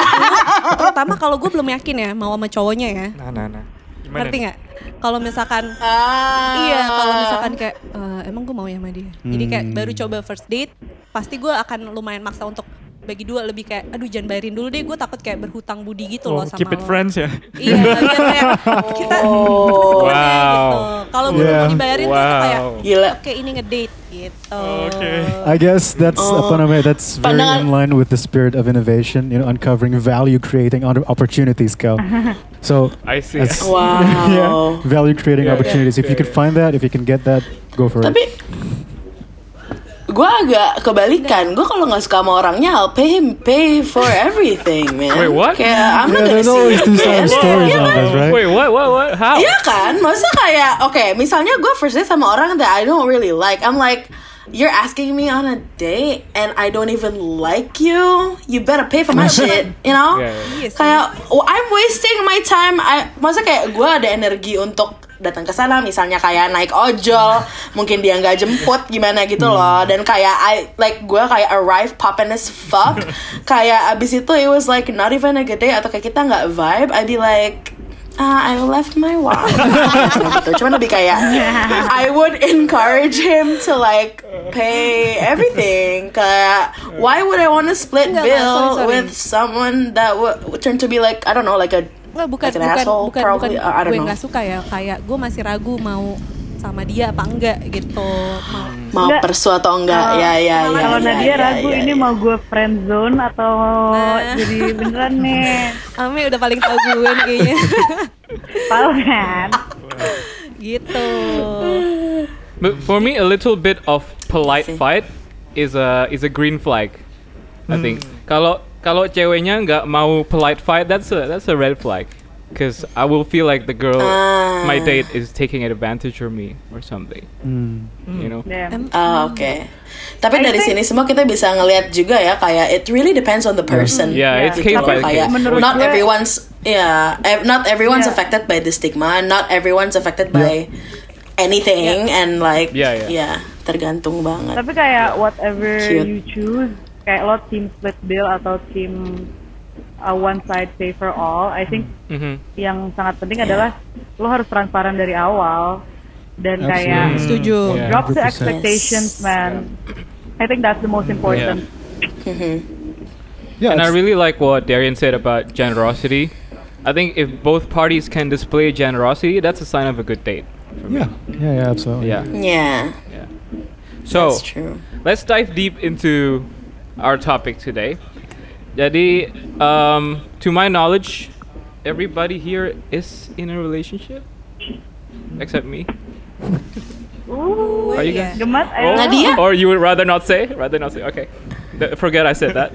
terutama kalau gue belum yakin ya mau sama cowoknya ya Nah, nah, nah. Gimana ngerti nggak kalau misalkan Ah. iya kalau misalkan kayak "Eh, emang gue mau ya sama dia jadi kayak Hmm. baru coba first date pasti gue akan lumayan maksa untuk bagi dua lebih kayak aduh jangan bayarin dulu deh gue takut kayak berhutang budi gitu Oh, loh sama keep it lo. friends ya. iya biar kayak kita Oh. gitu Wow. kalau gue udah mau Yeah. dibayarin tuh Wow. kayak Gila. oke ini ngedate gitu Oke. I guess that's Oh. apa namanya that's very Pandangan- in line with the spirit of innovation, you know, uncovering value creating opportunities, Cal. So I see. that's- Wow. yeah, value creating Yeah, opportunities. If you yeah, can find that, if you can get that, go for Tapi it. Gue agak kebalikan. Gue kalau nggak suka sama orangnya, I'll pay him pay for everything, man. Wait, what? Kayak I'm not Yeah, gonna there's see two man. sides stories on this, right? Wait, what? What? What? How? Iya kan, masa kayak, oke, misalnya gue first date sama orang that I don't really like, I'm like, you're asking me on a date and I don't even like you, you better pay for my shit, you know? Yeah, yeah. Iya. Kayak, oh, I'm wasting my time, I, masa kayak gue ada energi untuk datang ke sana misalnya kayak naik ojol mungkin dia nggak jemput gimana gitu loh dan kayak I like gue kayak arrive poppin as fuck kayak abis itu it was like not even a good day atau kayak kita nggak vibe I'd be like ah I left my wallet gitu cuman lebih kayak I would encourage him to like pay everything kayak why would I want to split Enggak, bill sorry, sorry. with someone that would, turn to be like I don't know like a Nggak, bukan Like an bukan asshole, bukan probably. bukan I don't gue know. nggak suka ya kayak gue masih ragu mau sama dia apa enggak gitu mau mau Enggak. persu atau enggak Kalau- ya ya ya Kalau ya, Nadia ya, ragu ya, ini ya. mau gue friend zone atau Nah. jadi beneran nih. Ame udah paling tahu gue nih kayaknya Tahu kan? gitu But for me, a little bit of polite fight is a is a green flag. I think. Kalau kalau ceweknya nggak mau polite fight, that's a that's a red flag. Because I will feel like the girl, my Ah. date, is taking advantage of me or something. Mm. You know. Damn. Em- Ah, oke. Tapi I dari think- sini semua kita bisa ngelihat juga ya kayak it really depends on the person. Yeah, it's Gitu case by kayak case. Menurut not gue- everyone's yeah, not everyone's Yeah. affected by the stigma, not everyone's affected by anything and like Yeah, yeah. yeah, tergantung banget. Tapi kayak whatever Cute. you choose, kayak lo team split bill atau team uh, one side pay for all, I think hmm yang sangat penting Yeah. adalah lo harus transparan dari awal dan kayak setuju Yeah. drop the 100%. expectations, Yes. man. I think that's the most important. Mhm. Yeah, and I really like what Darian said about generosity. I think if both parties can display generosity, that's a sign of a good date. yeah, yeah, yeah, absolutely. Yeah. Yeah, Yeah. So that's true. let's dive deep into our topic today. Jadi, um, to my knowledge, everybody here is in a relationship, except me. Ooh, Are you Iya. guys? gemat, Oh, don't know. Nadia? Or you would rather not say? Rather not say. Okay. Th- forget I said that.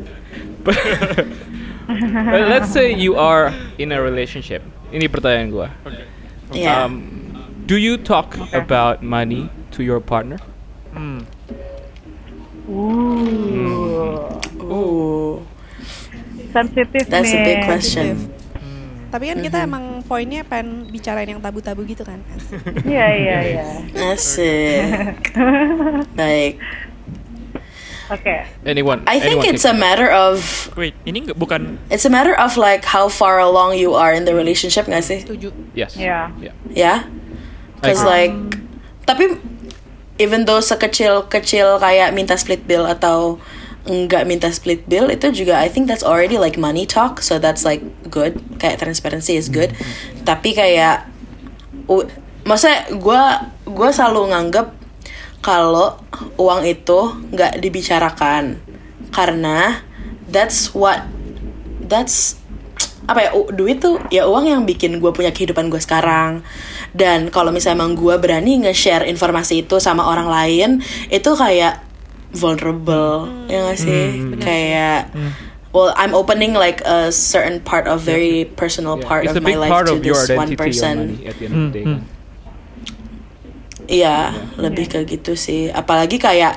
But But let's say you are in a relationship. Ini pertanyaan gua. Yeah. Um, do you talk about money to your partner? Hmm. Ooh, Ooh, sensitif that's a nih. big question. tapi kan kita emang poinnya pengen bicarain yang tabu-tabu gitu kan Iya iya iya. Asik. Baik. Oke. Anyone? I think anyone it's a matter of Wait, ini nggak bukan it's a matter of like how far along you are in the relationship nggak sih? Setuju. Yes. Yeah. Yeah. Ya, cause agree. like tapi even though sekecil kecil kayak minta split bill atau nggak minta split bill itu juga I think that's already like money talk. So that's like good. Kayak transparency is good. Tapi kayak maksudnya gue gue selalu nganggep kalau uang itu nggak dibicarakan. Karena that's what that's apa ya duit tuh ya uang yang bikin gue punya kehidupan gue sekarang. Dan kalau misalnya emang gue berani nge-share informasi itu sama orang lain itu kayak vulnerable ya gak sih kayak well I'm opening like a certain part of very personal Yeah. part it's of my life part to of your this one person money at the end of the day. Iya, lebih ke gitu sih. Apalagi kayak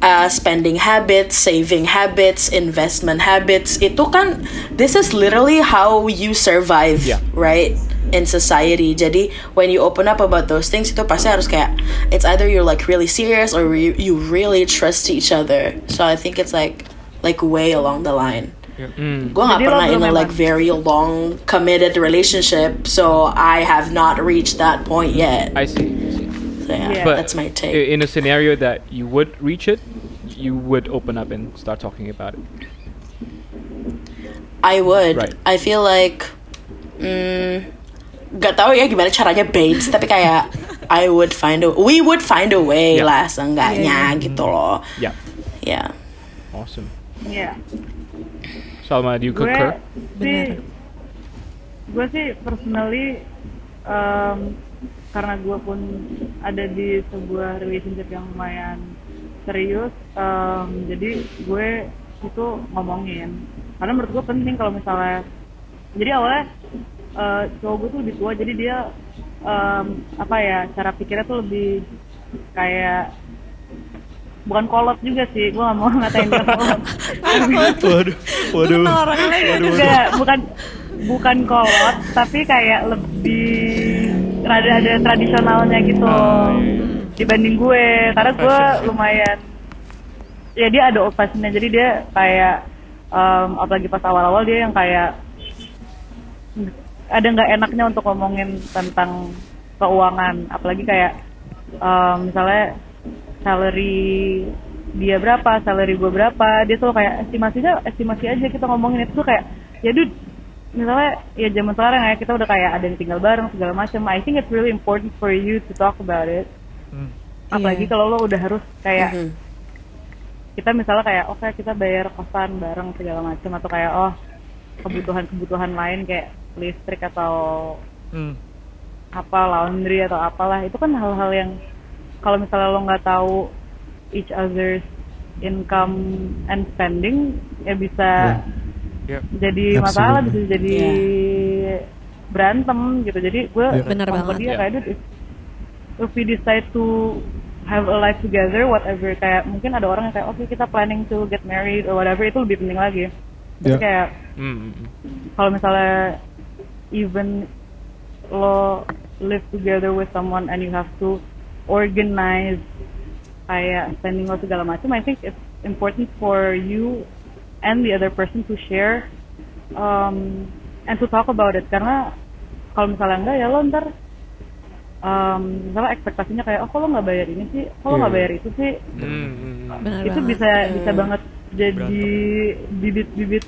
uh, spending habits, saving habits, investment habits itu kan this is literally how you survive, Yeah. right? In society. Jadi when you open up about those things itu pasti harus kayak it's either you're like really serious or you, you really trust each other. So I think it's like like way along the line. Mm. Gue gak Jadi pernah in a like very long committed relationship, so I have not reached that point yet. I see. I see. So yeah, Yeah. But that's my take. in a scenario that you would reach it, you would open up and start talking about it. I would. Right. I feel like, mm, gak tahu ya gimana caranya babes, tapi kayak I would find a, we would find a way Yeah. lah seenggaknya gitu loh. Yeah. Ya. Awesome. Iya. Salma, do you Gue concur? sih, gue sih personally um, karena gue pun ada di sebuah relationship yang lumayan serius, um, jadi gue itu ngomongin. Karena menurut gue penting kalau misalnya, jadi awalnya uh, cowok gue tuh lebih tua, jadi dia um, apa ya cara pikirnya tuh lebih kayak bukan kolot juga sih, gue gak mau ngatain dia kolot. Waduh, waduh. Kenal orang lain. Enggak, bukan bukan kolot, tapi kayak lebih rada ada tradisionalnya gitu dibanding gue. Karena gue lumayan ya dia ada old fashionnya, jadi dia kayak em, apalagi pas awal-awal dia yang kayak ada nggak enaknya untuk ngomongin tentang keuangan, apalagi kayak em, misalnya salary dia berapa, salary gue berapa, dia tuh kayak estimasinya estimasi aja kita ngomongin itu tuh kayak ya dude misalnya ya zaman sekarang ya kita udah kayak ada yang tinggal bareng segala macam. I think it's really important for you to talk about it. Hmm. Apalagi Iya. kalau lo udah harus kayak Mhm. kita misalnya kayak oke kita bayar kosan bareng segala macam atau kayak oh kebutuhan-kebutuhan lain kayak listrik atau Hmm. apa laundry atau apalah itu kan hal-hal yang kalau misalnya lo nggak tahu each other's income and spending ya bisa Yeah. jadi masalah Absolutely. bisa jadi berantem gitu jadi gue Yeah. Benar sama banget. dia Yeah. kayak dude if, if we decide to have a life together whatever kayak mungkin ada orang yang kayak oke kita planning to get married or whatever itu lebih penting lagi tapi Yeah. kayak mm. kalau misalnya even lo live together with someone and you have to organize kayak spending lo segala macam I think it's important for you and the other person to share um, and to talk about it karena kalau misalnya enggak ya lo ntar um, misalnya ekspektasinya kayak oh kok lo nggak bayar ini sih kok lo nggak Iya. bayar itu sih Mm, mm, mm. Benar itu banget. bisa bisa banget jadi bibit-bibit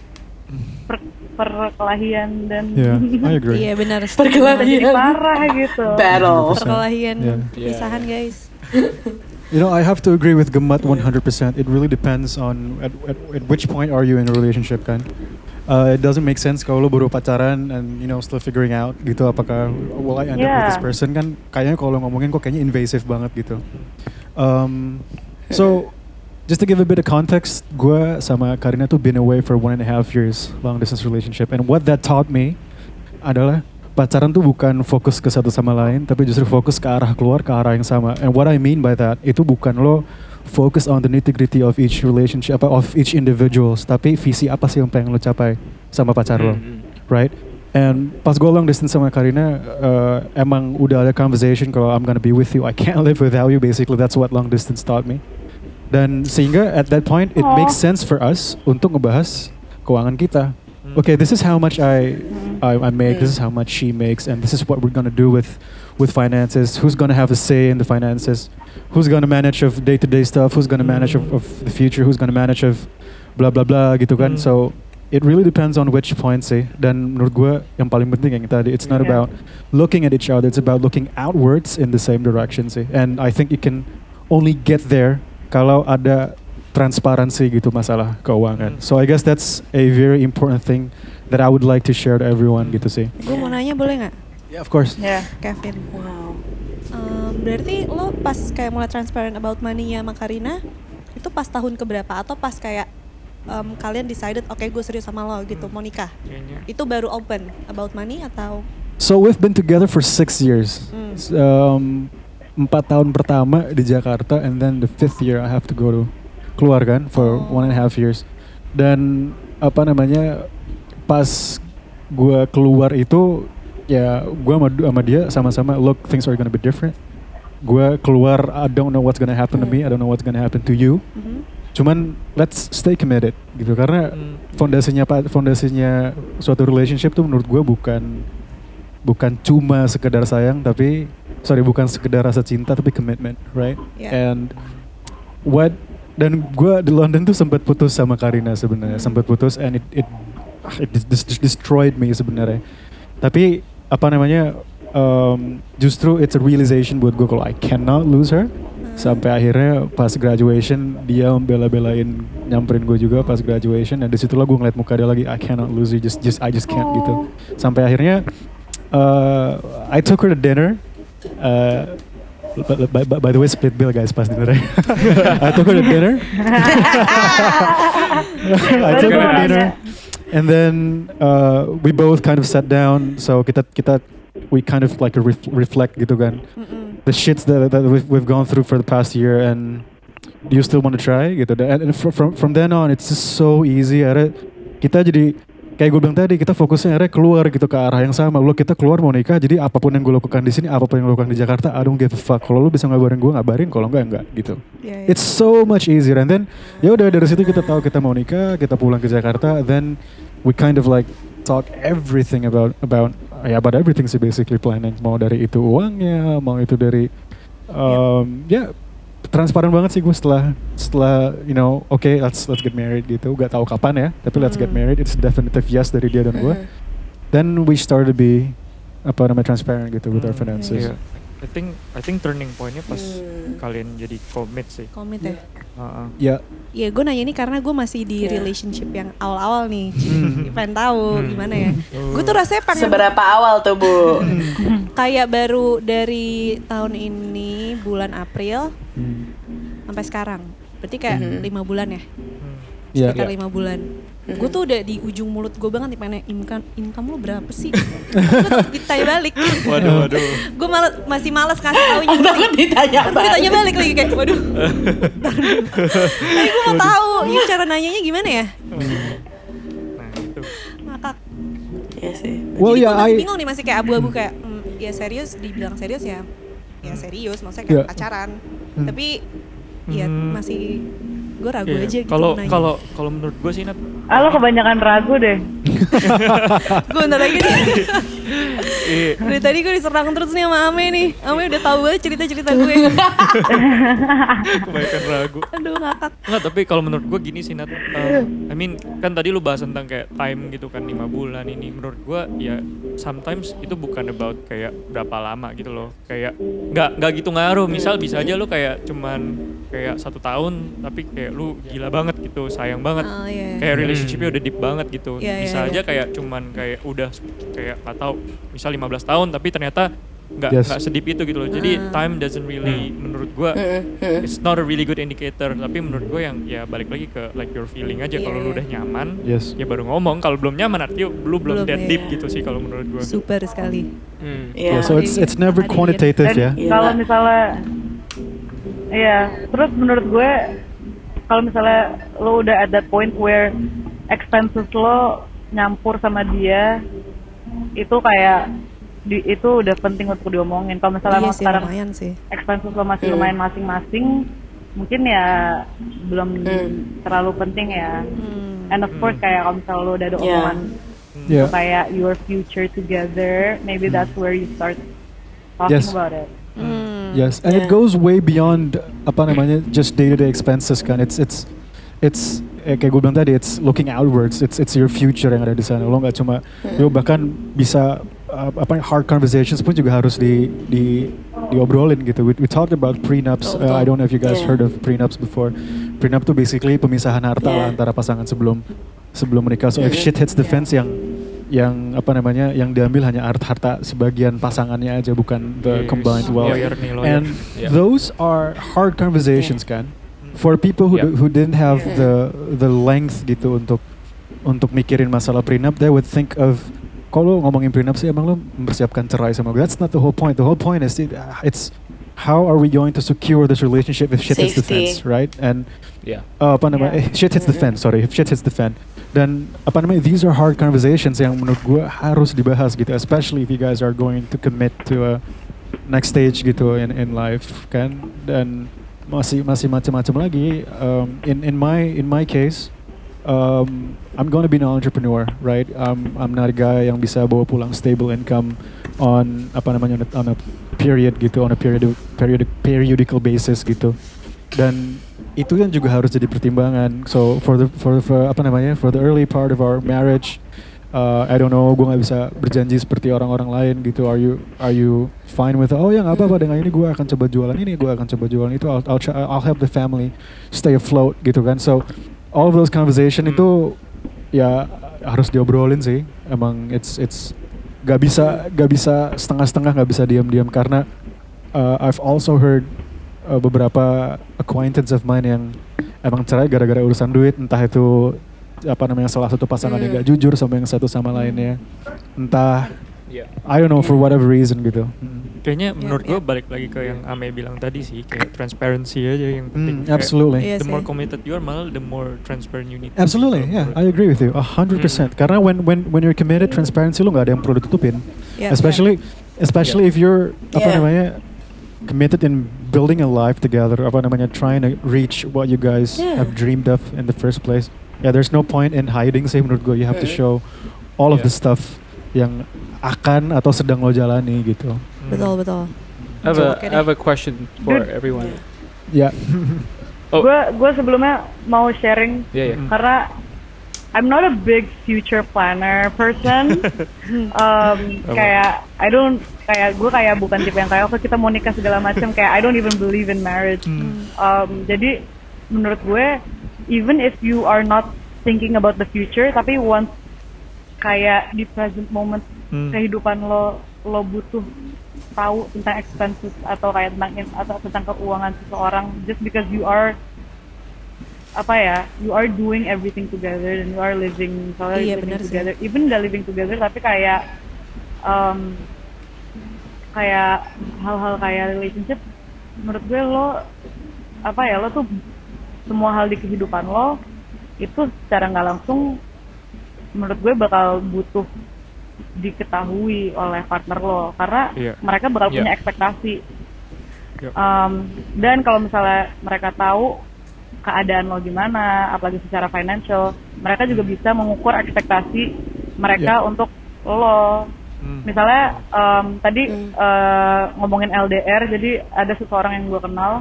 per, perkelahian dan Yeah, I agree. Iya benar. Perkelahian. jadi parah gitu. Battle. Perkelahian Yeah. pisahan guys. You know, I have to agree with Gemat 100%. It really depends on at, at, at which point are you in a relationship kan. Uh, it doesn't make sense kalau lo baru pacaran and you know still figuring out gitu apakah will I end up with this Yeah. person kan kayaknya kalau ngomongin kok kayaknya invasive banget gitu. Um, so just to give a bit of context, gue sama Karina tuh been away for one and a half years long distance relationship and what that taught me adalah pacaran tuh bukan fokus ke satu sama lain, tapi justru fokus ke arah keluar ke arah yang sama. And what I mean by that itu bukan lo focus on the nitty gritty of each relationship, apa of each individuals, tapi visi apa sih yang pengen lo capai sama pacar lo, Mm, mm. right? And pas gue long distance sama Karina, uh, emang udah ada conversation kalau I'm gonna be with you, I can't live without you. Basically, that's what long distance taught me. Dan sehingga at that point it makes sense for us untuk ngebahas keuangan kita. Okay, this is how much I I, I make. This is how much she makes, and this is what we're gonna do with with finances. Who's gonna have a say in the finances? Who's gonna manage of day to day stuff? Who's gonna manage of, of the future? Who's gonna manage of blah blah blah gitu kan? Hmm. So it really depends on which point sih. Dan menurut gue yang paling penting yang tadi, it's not Yeah. about looking at each other. It's about looking outwards in the same direction sih. And I think you can only get there kalau ada transparansi gitu masalah keuangan. Hmm. So I guess that's a very important thing that I would like to share to everyone gitu sih. Gue mau nanya boleh nggak, Yeah, of course. Ya. Kevin? Wow. Em, berarti lo pas kayak mulai transparent about money-nya sama Karina, itu pas tahun keberapa? Atau pas kayak em, kalian decided, oke gue serius sama lo gitu, mau nikah? Kayaknya. Itu baru open about money atau? So we've been together for six years. Hmm. Um, empat tahun pertama di Jakarta, and then the fifth year I have to go to keluar kan for Oh. one and a half years. Dan apa namanya pas gua keluar itu ya gua sama, sama dia sama-sama look things are gonna be different. Gua keluar I don't know what's gonna happen to me, I don't know what's gonna happen to you. Mhm. Cuman let's stay committed gitu karena Hmm. fondasinya fondasinya suatu relationship tuh menurut gue bukan bukan cuma sekedar sayang tapi sorry bukan sekedar rasa cinta tapi commitment right? Yeah. and what dan gue di London tuh sempat putus sama Karina sebenarnya sempat putus and it it it dis- dis- destroyed me sebenarnya. Tapi apa namanya um, justru it's a realization buat gue kalau I cannot lose her. Sampai akhirnya pas graduation dia membela-belain nyamperin gue juga pas graduation. Dan di situlah gue ngeliat muka dia lagi I cannot lose you just just I just can't gitu. Sampai akhirnya uh, I took her to dinner uh, by, by, by- by the way split bill guys pas dinner. I took her to dinner. I took her to dinner. And then uh, we both kind of sat down. So kita kita we kind of like ref- reflect gitu kan. Mm-mm. the shits that, that we've, we've gone through for the past year and do you still want to try? Gitu. And, and fr- from from then on it's just so easy. Akhirnya kita jadi kayak gue bilang tadi kita fokusnya akhirnya keluar gitu ke arah yang sama. Lo kita keluar mau nikah jadi apa pun yang gue lakukan di sini apa pun yang gue lakukan di Jakarta I don't give a fuck. Kalau lo bisa ngabarin gue ngabarin. Kalau enggak enggak gitu. Iya, iya. it's so much easier. And then ya udah dari situ kita tahu kita mau nikah kita pulang ke Jakarta then we kind of like talk everything about about ya about everything sih basically planning. Mau dari itu uangnya mau itu dari um, ya transparan banget sih gue setelah setelah you know oke let's let's get married gitu. Gak tahu kapan ya tapi let's get Hmm. married. It's definitive yes dari dia dan gue then we started to be apa namanya transparent gitu with our Hmm, finances. Iya. I think I think turning pointnya pas Hmm. kalian jadi commit sih. Komit ya? Heeh. ya Iya, gue nanya ini karena gue masih di Iya. relationship yang awal-awal nih. Hmm. pengen tahu Hmm. gimana ya. Gue tuh rasanya pengen Seberapa awal tuh bu? kayak baru dari tahun ini bulan April hmm, sampai sekarang. Berarti kayak lima bulan ya, Hmm. ya sekitar lima bulan. Mhm. Gue tuh udah di ujung mulut gue banget nih pengen income income lo berapa sih? gue takut ditanya balik. Waduh waduh. gue malas masih malas kasih tau Takut ditanya Takut ditanya balik. balik lagi kayak waduh. Tapi gue mau tahu, ini cara nanyanya gimana ya? Nah itu. Ngakak. Iya sih. well Jadi ya gue masih I bingung nih masih kayak abu-abu kayak mm, ya serius dibilang serius ya ya serius maksudnya kayak Ya. pacaran Hmm. tapi ya Hmm. masih gue ragu Iya. aja gitu Kalau kalau kalau menurut gue sih Nat, Ah, lo kebanyakan ragu deh. gue bentar lagi nih eh, dari tadi gue diserang terus nih sama Ame nih Ame udah tahu banget cerita-cerita gue kebanyakan ragu. aduh ngakak Enggak, tapi kalau menurut gue gini sih Nat. Uh, I mean, kan tadi lu bahas tentang kayak time gitu kan lima bulan ini. Menurut gue ya sometimes itu bukan about kayak berapa lama gitu loh. Kayak nggak nggak gitu ngaruh. Misal bisa aja lu kayak cuman kayak satu tahun tapi kayak lu gila banget gitu, sayang banget. oh iya Kayak relationshipnya udah deep banget gitu. Iya, iya, bisa iya. aja kayak cuman kayak udah kayak nggak tahu misal 15 tahun tapi ternyata nggak Yes. nggak sedip itu gitu loh. Jadi Ah. time doesn't really menurut gue Mm-mm. it's not a really good indicator tapi menurut gue yang ya balik lagi ke like your feeling aja Iya, kalau lu iya. udah nyaman yes ya baru ngomong kalau belum nyaman artinya lu belum, Belum, that iya. deep gitu sih kalau menurut gue super sekali Hmm. Iya. Yeah, so it's it's never quantitative ya. Iya. kalau misalnya, iya, terus menurut gue, kalau misalnya lo udah at that point where expenses lo nyampur sama dia, itu kayak di, itu udah penting untuk diomongin. Kalau misalnya iya sih sekarang lumayan sih expenses lo masih Hmm. lumayan masing-masing, mungkin ya belum Hmm. terlalu penting ya Hmm. and of course kayak kalau misalnya lo udah ada Yeah. omongan Yeah. kayak your future together maybe that's where you start talking Yes. about it Hmm. Yes, and it Yeah. goes way beyond apa namanya just day to day expenses kan. It's it's it's eh, kayak gue bilang tadi, it's looking outwards. It's it's your future yang ada di sana. Lo nggak cuma, lo bahkan bisa uh, apa hard conversations pun juga harus di di diobrolin gitu. We, we talked about prenups. Uh, I don't know if you guys Yeah. heard of prenups before. Prenup tuh basically pemisahan harta lah Yeah. antara pasangan sebelum sebelum menikah. So if Mhm. shit hits the Yeah. fence yang yang apa namanya yang diambil hanya harta harta sebagian pasangannya aja bukan the Yes. combined wealth. Lawyer nih, lawyer. And Yeah. those are hard conversations kan. For people who Yeah. who didn't have Yeah. the the length gitu untuk untuk mikirin masalah prenup, they would think of kalau ngomongin prenup sih emang lo mempersiapkan cerai sama gue. That's not the whole point. The whole point is it, it's how are we going to secure this relationship if shit hits the fence, right? And Yeah. uh, apa namanya? Yeah. shit hits the Mm-mm. Sorry, if shit hits the fan. Dan apa namanya? These are hard conversations yang menurut gue harus dibahas gitu, especially if you guys are going to commit to a next stage gitu in in life kan. Dan masih masih macam-macam lagi. Um, in in my in my case, um, I'm to be an entrepreneur, right? Um, I'm not a guy yang bisa bawa pulang stable income on apa namanya on a, on a period gitu, on a period period periodical basis gitu. Dan itu kan juga harus jadi pertimbangan. So for the for, for apa namanya for the early part of our marriage, uh, I don't know, gue nggak bisa berjanji seperti orang-orang lain gitu. Are you are you fine with? Oh ya nggak apa-apa dengan ini gue akan coba jualan ini, gue akan coba jualan itu. I'll I'll, I'll help the family stay afloat gitu kan. So all of those conversation Hmm. itu ya harus diobrolin sih. Emang it's it's gak bisa gak bisa setengah-setengah gak bisa diam-diam karena uh, I've also heard uh, beberapa acquaintance of mine yang emang cerai gara-gara urusan duit entah itu apa namanya salah satu pasangan yang Hmm. gak jujur sama yang satu sama lainnya entah Yeah. I don't know for whatever reason gitu Hmm. Kayaknya Iya, menurut iya. gue balik lagi ke yang Ame bilang tadi sih kayak transparency aja yang penting. Hmm, absolutely Iya The more committed you are, malah the more transparent you need. Absolutely, yeah, I agree with you, a hundred percent. Karena when when when you're committed, transparency lu nggak ada yang perlu ditutupin. Yeah. especially especially if you're apa Yeah. namanya committed in building a life together. Apa namanya trying to reach what you guys Yeah. have dreamed of in the first place. Yeah, there's no point in hiding. Sih menurut gue, you have to Mm. show all of the Yeah. stuff yang akan atau sedang lo jalani gitu. Hmm. Betul betul. I have a I have a question for Dude. everyone. Ya, Oh. gue gue sebelumnya mau sharing Yeah, yeah. Mm. karena I'm not a big future planner person. um, kayak I don't kayak gue kayak bukan tipe yang kayak oke kita mau nikah segala macam kayak I don't even believe in marriage. Hmm. Um, jadi menurut gue even if you are not thinking about the future tapi once kayak di present moment Hmm. kehidupan lo lo butuh tahu tentang expenses atau kayak tentang in- atau tentang keuangan seseorang just because you are apa ya you are doing everything together and you are living misalnya Iya, living benar sih. together even gak living together tapi kayak um, kayak hal-hal kayak relationship menurut gue lo apa ya lo tuh semua hal di kehidupan lo itu secara nggak langsung menurut gue bakal butuh diketahui oleh partner lo karena Iya. mereka bakal Iya. punya ekspektasi Iya. Um, dan kalau misalnya mereka tahu keadaan lo gimana apalagi secara financial mereka juga bisa mengukur ekspektasi mereka untuk lo Hmm. misalnya um, tadi Hmm. uh, ngomongin LDR jadi ada seseorang yang gue kenal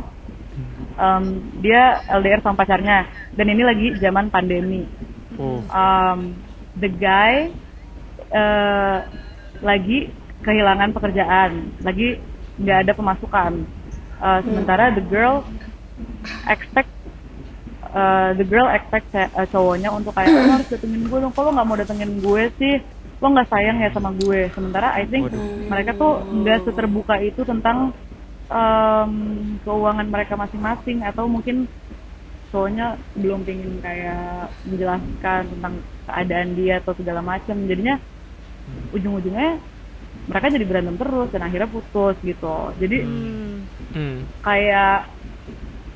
um, dia LDR sama pacarnya dan ini lagi zaman pandemi Oh. um, the guy uh, lagi kehilangan pekerjaan, lagi nggak ada pemasukan. Uh, sementara the girl expect uh, the girl expect uh, cowoknya untuk kayak "Oh, lo harus datengin gue dong, kalau nggak mau datengin gue sih lo nggak sayang ya sama gue. Sementara I think mereka tuh nggak seterbuka itu tentang um, keuangan mereka masing-masing atau mungkin cowoknya belum pingin kayak menjelaskan tentang keadaan dia atau segala macam jadinya ujung-ujungnya mereka jadi berantem terus dan akhirnya putus gitu jadi Hmm. Mm. kayak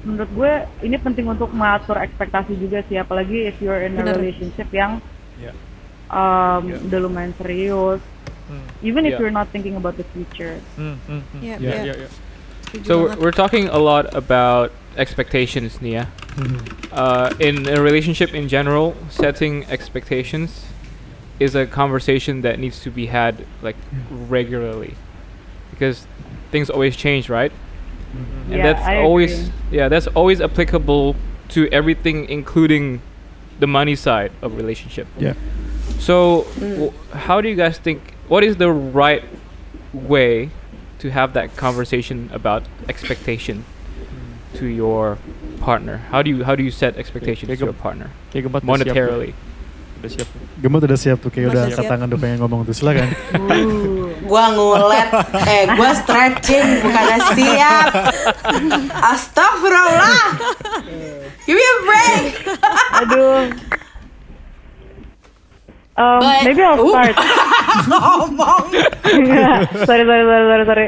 menurut gue ini penting untuk mengatur ekspektasi juga sih apalagi if you're in a Bener. relationship yang Yeah. um, Yeah. udah lumayan serius Hmm. even if Yeah. you're not thinking about the future Hmm, hmm, hmm. Iya, Iya, iya. iya, iya. Setuju So we're, we're talking a lot about expectations, Nia. Mm-hmm. Uh, in a relationship in general, setting expectations is a conversation that needs to be had like mm-hmm. regularly, because things always change, right? Mm-hmm. And Yeah, that's I always agree. yeah, that's always applicable to everything, including the money side of relationship. Yeah. So, w- how do you guys think? What is the right way to have that conversation about expectation to your partner? How do you how do you set expectations kayak to your partner Kayak Gembat monetarily? Udah siap. udah siap tuh kayak udah angkat tangan udah pengen ngomong tuh silakan. Gua ngulet, eh gua stretching bukannya siap. Astagfirullah. Give me a break. Aduh. Um, But- maybe I'll Ooh. start. Sorry, sorry, sorry, sorry, sorry.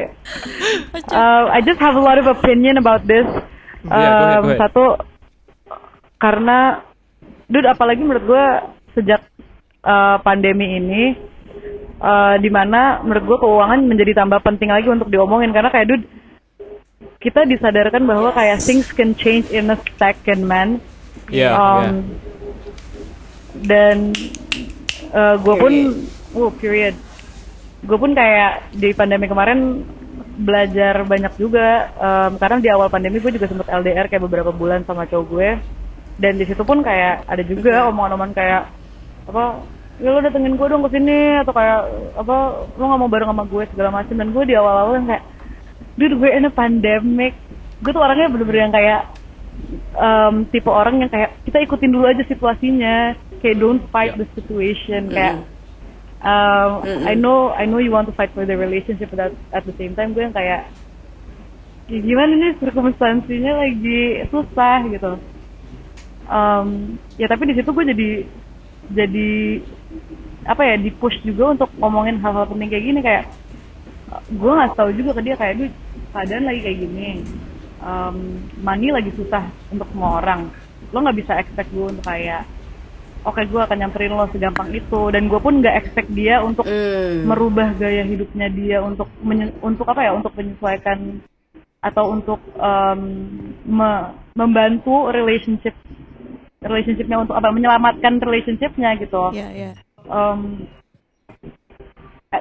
Uh, I just have a lot of opinion about this. Yeah, go ahead, Um, go ahead. Satu, karena, dude, apalagi menurut gue sejak uh, pandemi ini, uh, di mana menurut gue keuangan menjadi tambah penting lagi untuk diomongin karena kayak dude, kita disadarkan bahwa kayak things can change in a second, man. Yeah, Um, Dan gue pun, oh period. Gue pun kayak di pandemi kemarin belajar banyak juga. Um, karena di awal pandemi gue juga sempet LDR kayak beberapa bulan sama cowok gue. Dan di situ pun kayak ada juga omongan-omongan kayak apa ya lo datengin gue dong ke sini atau kayak apa lo nggak mau bareng sama gue segala macam dan gue di awal-awal yang kayak dude gue in a pandemic gue tuh orangnya bener-bener yang kayak um, tipe orang yang kayak kita ikutin dulu aja situasinya. Kayak don't fight the situation. Kayak um, I know I know you want to fight for the relationship but at, the same time gue yang kayak ya gimana nih circumstansinya lagi? Susah gitu. Um, ya tapi di situ gue jadi jadi apa ya di push juga untuk ngomongin hal-hal penting kayak gini. Kayak gue nggak tahu juga ke dia kayak dude keadaan lagi kayak gini um, money lagi susah untuk semua orang lo nggak bisa expect gue untuk kayak oke gue akan nyamperin lo segampang itu dan gue pun nggak expect dia untuk Hmm. merubah gaya hidupnya dia untuk menye- untuk apa ya untuk menyesuaikan atau untuk um, me- membantu relationship relationshipnya untuk apa menyelamatkan relationshipnya gitu Iya, iya. um,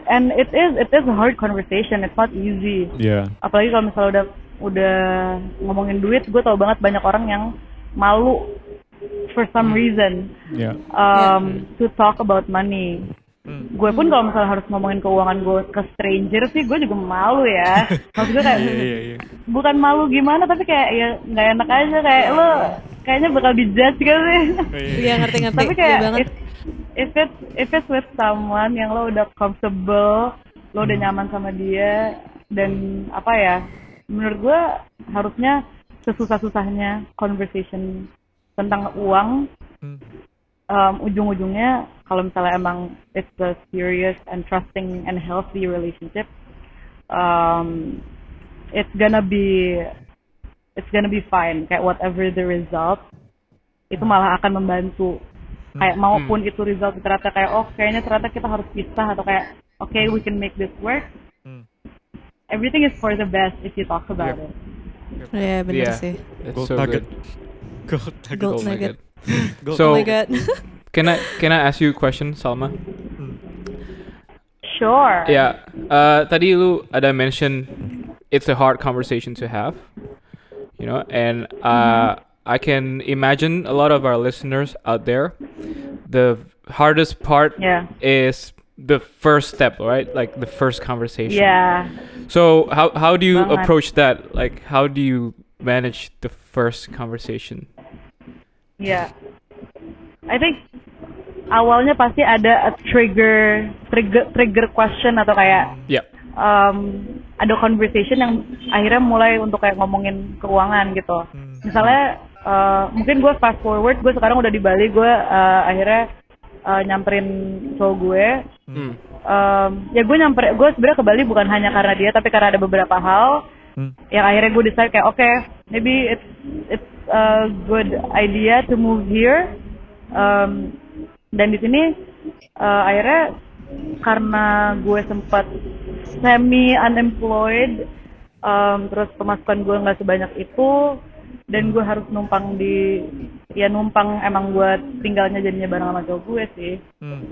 and it is it is a hard conversation it's not easy Iya. apalagi kalau misalnya udah udah ngomongin duit gue tau banget banyak orang yang malu for some reason Iya. um, to talk about money Hmm. gue pun kalau misalnya harus ngomongin keuangan gue ke stranger sih gue juga malu ya maksud gue kayak Iya iya iya. bukan malu gimana tapi kayak ya nggak enak aja kayak lo kayaknya bakal dijudge gitu sih Iya, ngerti-ngerti. tapi Iya kayak banget. if, if it's if it's with someone yang lo udah comfortable lo udah nyaman sama dia dan apa ya menurut gue harusnya sesusah-susahnya conversation tentang uang Hmm. um, ujung-ujungnya kalau misalnya emang it's a serious and trusting and healthy relationship um, it's gonna be it's gonna be fine. Kayak whatever the result itu malah akan membantu. Kayak maupun itu result ternyata kayak oh kayaknya ternyata kita harus pisah atau kayak okay we can make this work. Hmm. Everything is for the best if you talk about Yep. it Iya, bener Yeah. sih. That's Gold so nugget. good. Gold nugget. Gold nugget. Gold So- my. Can I can I ask you a question, Salma? sure Yeah. Uh, tadi lu ada mention it's a hard conversation to have, you know, and uh, I can imagine a lot of our listeners out there. The hardest part yeah is the first step, right? Like the first conversation. yeah So how how do you Banget. approach that? Like how do you manage the first conversation? Yeah. I think awalnya pasti ada a trigger trigger trigger question atau kayak Yeah. um, ada conversation yang akhirnya mulai untuk kayak ngomongin keuangan gitu. Hmm. Misalnya uh, mungkin gue fast forward, gue sekarang udah di Bali, gue uh, akhirnya uh, nyamperin cowok gue. Mm. Um, ya gue nyamper, gue sebenarnya ke Bali bukan hanya karena dia, tapi karena ada beberapa hal Hmm. yang akhirnya gue decide kayak oke maybe it's it's a good idea to move here um, dan di sini uh, akhirnya karena gue sempat semi unemployed Um, terus pemasukan gue nggak sebanyak itu dan gue harus numpang di ya numpang emang gue tinggalnya jadinya bareng sama cowok gue sih. Hmm.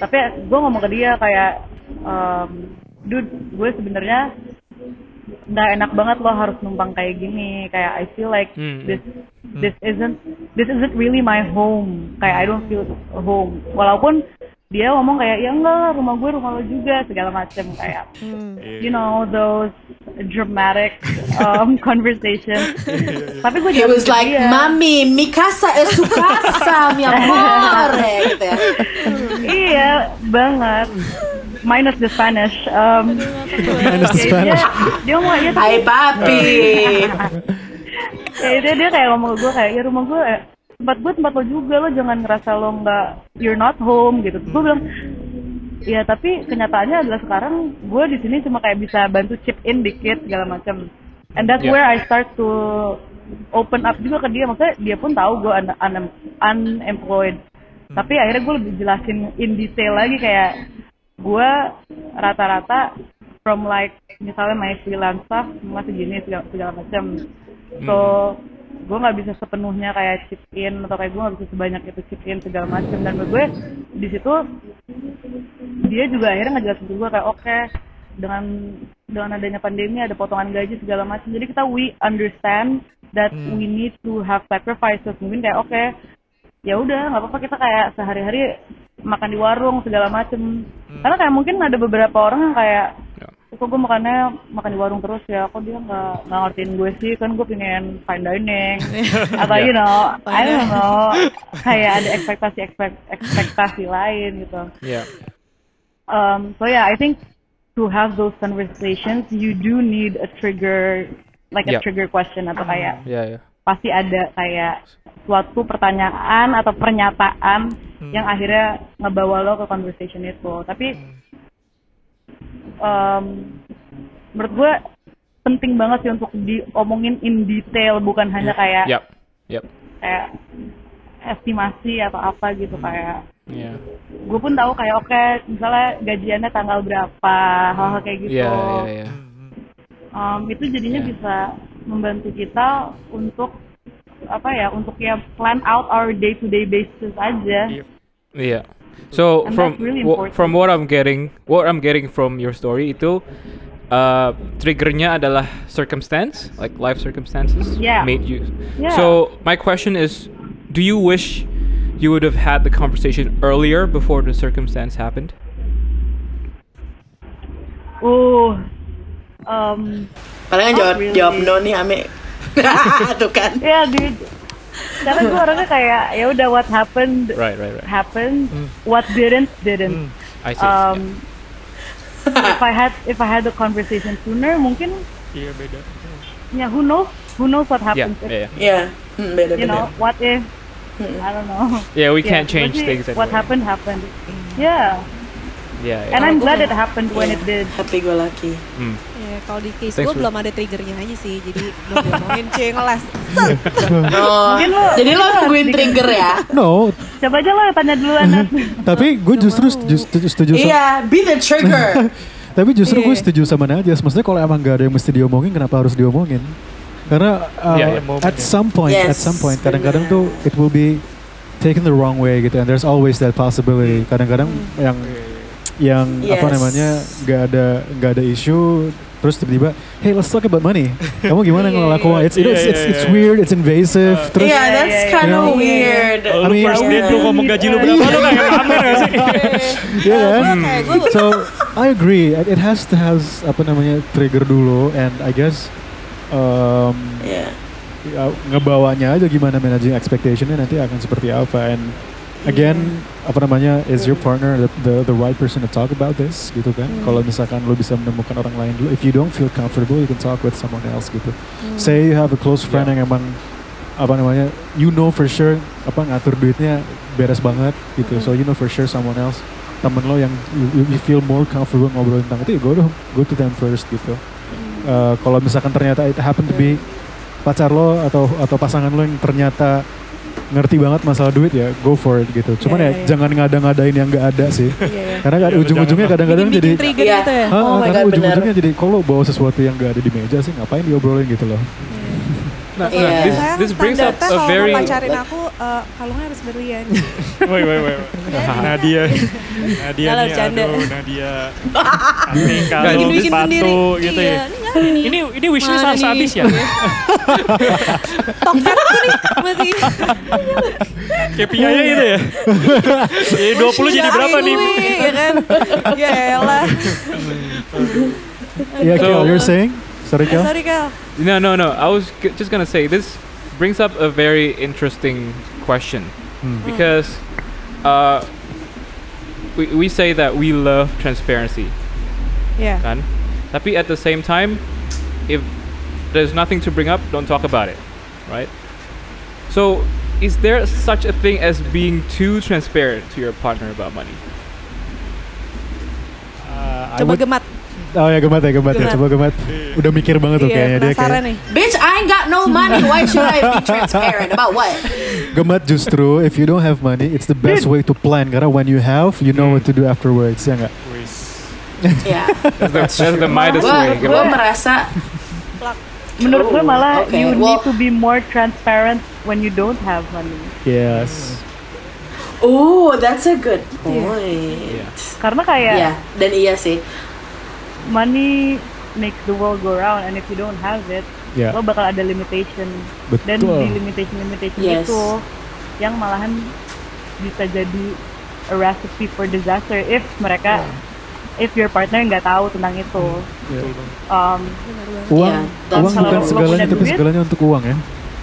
tapi gue ngomong ke dia kayak um, dude gue sebenarnya nggak enak banget lo harus numpang kayak gini. Kayak I feel like Hmm. this this isn't this isn't really my home. Kayak I don't feel home. Walaupun dia ngomong kayak ya enggak lah rumah gue rumah lo juga segala macem kayak you know those dramatic um, conversations tapi gue jawab was ke like, dia. Mami, mi casa es su casa, mi amor. Ya, gitu ya. iya banget minus the Spanish um, Minus the ya, Spanish. Dia, dia ngomong ya tapi Hai papi. ya dia, dia kayak ngomong ke gue kayak ya rumah gue eh, tempat gue tempat lo juga lo jangan ngerasa lo nggak you're not home gitu. Gue bilang ya tapi kenyataannya adalah sekarang gue di sini cuma kayak bisa bantu chip in dikit segala macam. And that's Yeah. where I start to open up juga ke dia. Maksudnya dia pun tahu gue un, un- unemployed. Tapi akhirnya gue lebih jelasin in detail lagi kayak gue rata-rata from like misalnya my freelance stuff cuma segini segala, segala macam. So gue nggak bisa sepenuhnya kayak chip in atau kayak gue nggak bisa sebanyak itu chip in segala macam dan gue di situ dia juga akhirnya ngejelasin ke gue kayak oke dengan dengan adanya pandemi ada potongan gaji segala macam jadi kita we understand that we need to have sacrifices. Mungkin kayak oke ya udah nggak apa-apa kita kayak sehari-hari makan di warung segala macem. Karena kayak mungkin ada beberapa orang yang kayak Kok gue makannya makan di warung terus ya? Kok dia nggak nggak ngertiin gue sih? Kan gue pengen fine dining. Atau you know I don't know. Kayak ada ekspektasi ekspek- ekspektasi lain gitu. Yeah. um, so yeah, I think to have those conversations, you do need a trigger, like a trigger question atau kayak Yeah, yeah. pasti ada kayak suatu pertanyaan atau pernyataan yang akhirnya ngebawa lo ke conversation itu. Tapi um, menurut gue penting banget sih untuk diomongin in detail, bukan hanya kayak Yep. Yep. kayak estimasi atau apa gitu kayak Yeah. gue pun tahu kayak oke misalnya gajiannya tanggal berapa hal-hal kayak gitu Yeah, yeah, yeah. Um, itu jadinya Yeah. bisa membantu kita untuk apa ya untuk ya plan out our day to day basis aja Iya. Yeah. So And from really wha- important. from what I'm getting, what I'm getting from your story itu uh, triggernya adalah circumstance, like life circumstances Yeah. made you. Yeah. So my question is, do you wish you would have had the conversation earlier before the circumstance happened? uh um, Palingan Not jawab really. jawab no nih Ame. Tuh kan. ya dude karena gue orangnya kayak ya udah what happened Right, right, right. happened what didn't didn't I see. um, if I had if I had the conversation sooner mungkin Iya beda. ya who knows who knows what yeah, happens if, yeah, yeah. Iya, hmm, beda you know beda. what if I don't know Yeah, we Yeah, can't change things anyway. what happened happened yeah Yeah, and yeah. I'm glad it happened when it did Happy go lucky. Mm. Ya, kalau di case gue belum ada triggernya aja sih, jadi belum ngomongin cuy ngeles. Oh, Mungkin lo- jadi lo nungguin trigger ya? No, coba aja lo tanya duluan tapi gue justru setuju, Iya, be the trigger. Tapi justru gue Iya. setuju sama Nadia. Maksudnya kalau emang gak ada yang mesti diomongin, kenapa harus diomongin? Karena uh, Iya, iya, momen at ya. some point, at Yes, some point, kadang-kadang tuh it will be taken the wrong way gitu. And there's always that possibility. Kadang-kadang yang yang apa Yes. namanya gak ada gak ada isu terus tiba-tiba hey let's talk about money kamu gimana Iya, ngelakuin it's, know, it's, it's, it's weird it's invasive terus Iya, that's kind of weird. I lu mean- first date lu ngomong gaji lu berapa lu kayak pamer gak sih? Iya kan? So I agree. It it has to have apa namanya trigger dulu, and I guess um, Iya. ya, ngebawanya aja gimana managing expectationnya nanti akan seperti apa. And again, apa namanya is your partner the, the the right person to talk about this gitu kan? Kalau misalkan lo bisa menemukan orang lain dulu, if you don't feel comfortable, you can talk with someone else gitu. Say you have a close friend yang emang apa namanya, you know for sure apa ngatur duitnya beres banget gitu. So you know for sure someone else temen lo yang you, you feel more comfortable ngobrol tentang itu, ya go to go to them first gitu. Uh, kalau misalkan ternyata it happen to be pacar lo atau atau pasangan lo yang ternyata ngerti banget masalah duit ya go for it gitu. Cuman Iya, ya iya, iya. jangan ngada-ngadain yang nggak ada sih. Iya, iya. Karena kan Iya, ujung-ujungnya kadang-kadang jadi Bikin trigger gitu ya. Ah, Oh my karena God, ujung-ujungnya jadi kalau bawa sesuatu yang nggak ada di meja sih ngapain diobrolin gitu loh. Nah, Iya. nah, this, this brings up a kalau very mau pacarin aku eh, kalungnya harus berlian. Woi, woi, woi. Nadia. Nadia Galau nih, aduh, Nadia. Aneh kalau bikin sepatu gitu ya. Ini. Ini ini wishlist harus habis ya. Toket ini masih KPI-nya gitu ya. Jadi 20 jadi berapa nih? Ya kan? Ya elah. Iya, So- Kel, you're saying? Sorry, Eh, Kel. sorry Kel. No, no, no. I was just gonna say this brings up a very interesting question Hmm. because uh, we we say that we love transparency, Ya. kan? Tapi at the same time, if there's nothing to bring up, don't talk about it, right? So, is there such a thing as being too transparent to your partner about money? Uh, I Coba gemat. Oh ya gemat ya gemat, ya. Coba gemat. Udah mikir banget tuh Iya, kayaknya dia kayak. nih. Bitch, I ain't got no money. Why should I be transparent about what? Gemat justru if you don't have money, it's the best way to plan karena when you have, you know what to do afterwards, ya nggak? Ya, That's the, that's the Midas way. gue merasa Menurut gue malah Okay, you well- need to be more transparent when you don't have money. Yes. Oh, that's a good point. Yeah. Karena kayak Iya, dan iya sih. money makes the world go round and if you don't have it, Ya. lo bakal ada limitation. Dan Betul. di limitation-limitation Yes. itu yang malahan bisa jadi a recipe for disaster if mereka if your partner nggak tahu tentang itu. Ya. Um, Uang, Yeah, uang bukan segalanya tapi duit, segalanya untuk uang ya.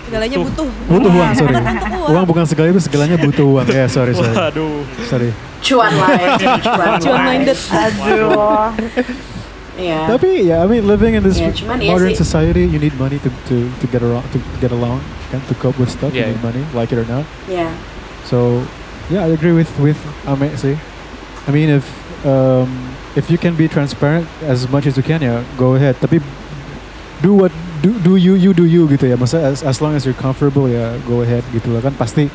Segalanya butuh. Butuh uang, sorry. Bukan untuk uang. Uang bukan segalanya, tapi segalanya butuh uang. Ya, sorry, sorry. Waduh. Sorry. Cuan life, cuan minded. aduh. Iya. Tapi ya, I mean living in this cuman iya modern sih. society, you need money to to to get around to get along, kan to cope with stuff. Yeah, you need yeah. money, like it or not. Iya. So, yeah, I agree with with Ame sih. I mean, if um, if you can be transparent as much as you can, ya, go ahead. Tapi do what do do you you do you gitu ya. Masa as, as long as you're comfortable ya, go ahead gitu lah kan pasti.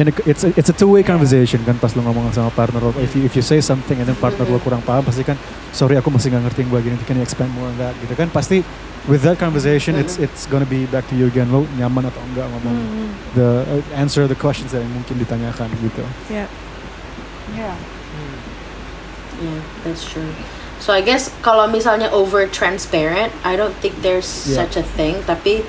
In a, it's a, it's a two way conversation kan pas lo ngomong sama partner lo. If you if you say something and then partner lo kurang paham pasti kan sorry aku masih nggak ngerti yang bagian itu can you expand more on that gitu kan pasti with that conversation it's it's gonna be back to you again lo nyaman atau enggak ngomong Hmm, the uh, answer the questions yang mungkin ditanyakan gitu. ya. Yeah. Yeah, that's true. So I guess kalau misalnya over transparent, I don't think there's Yeah. such a thing. Tapi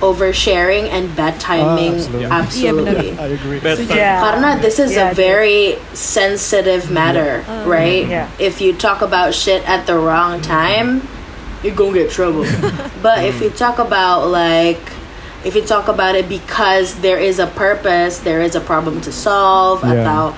oversharing and bad timing, absolutely. absolutely. Iya, I agree. Bad Setuju. Yeah. Karena this is Yeah, a very sensitive matter, Uh, right? Yeah. If you talk about shit at the wrong time, you're gonna get trouble. but if you talk about like, if you talk about it because there is a purpose, there is a problem to solve, Yeah. atau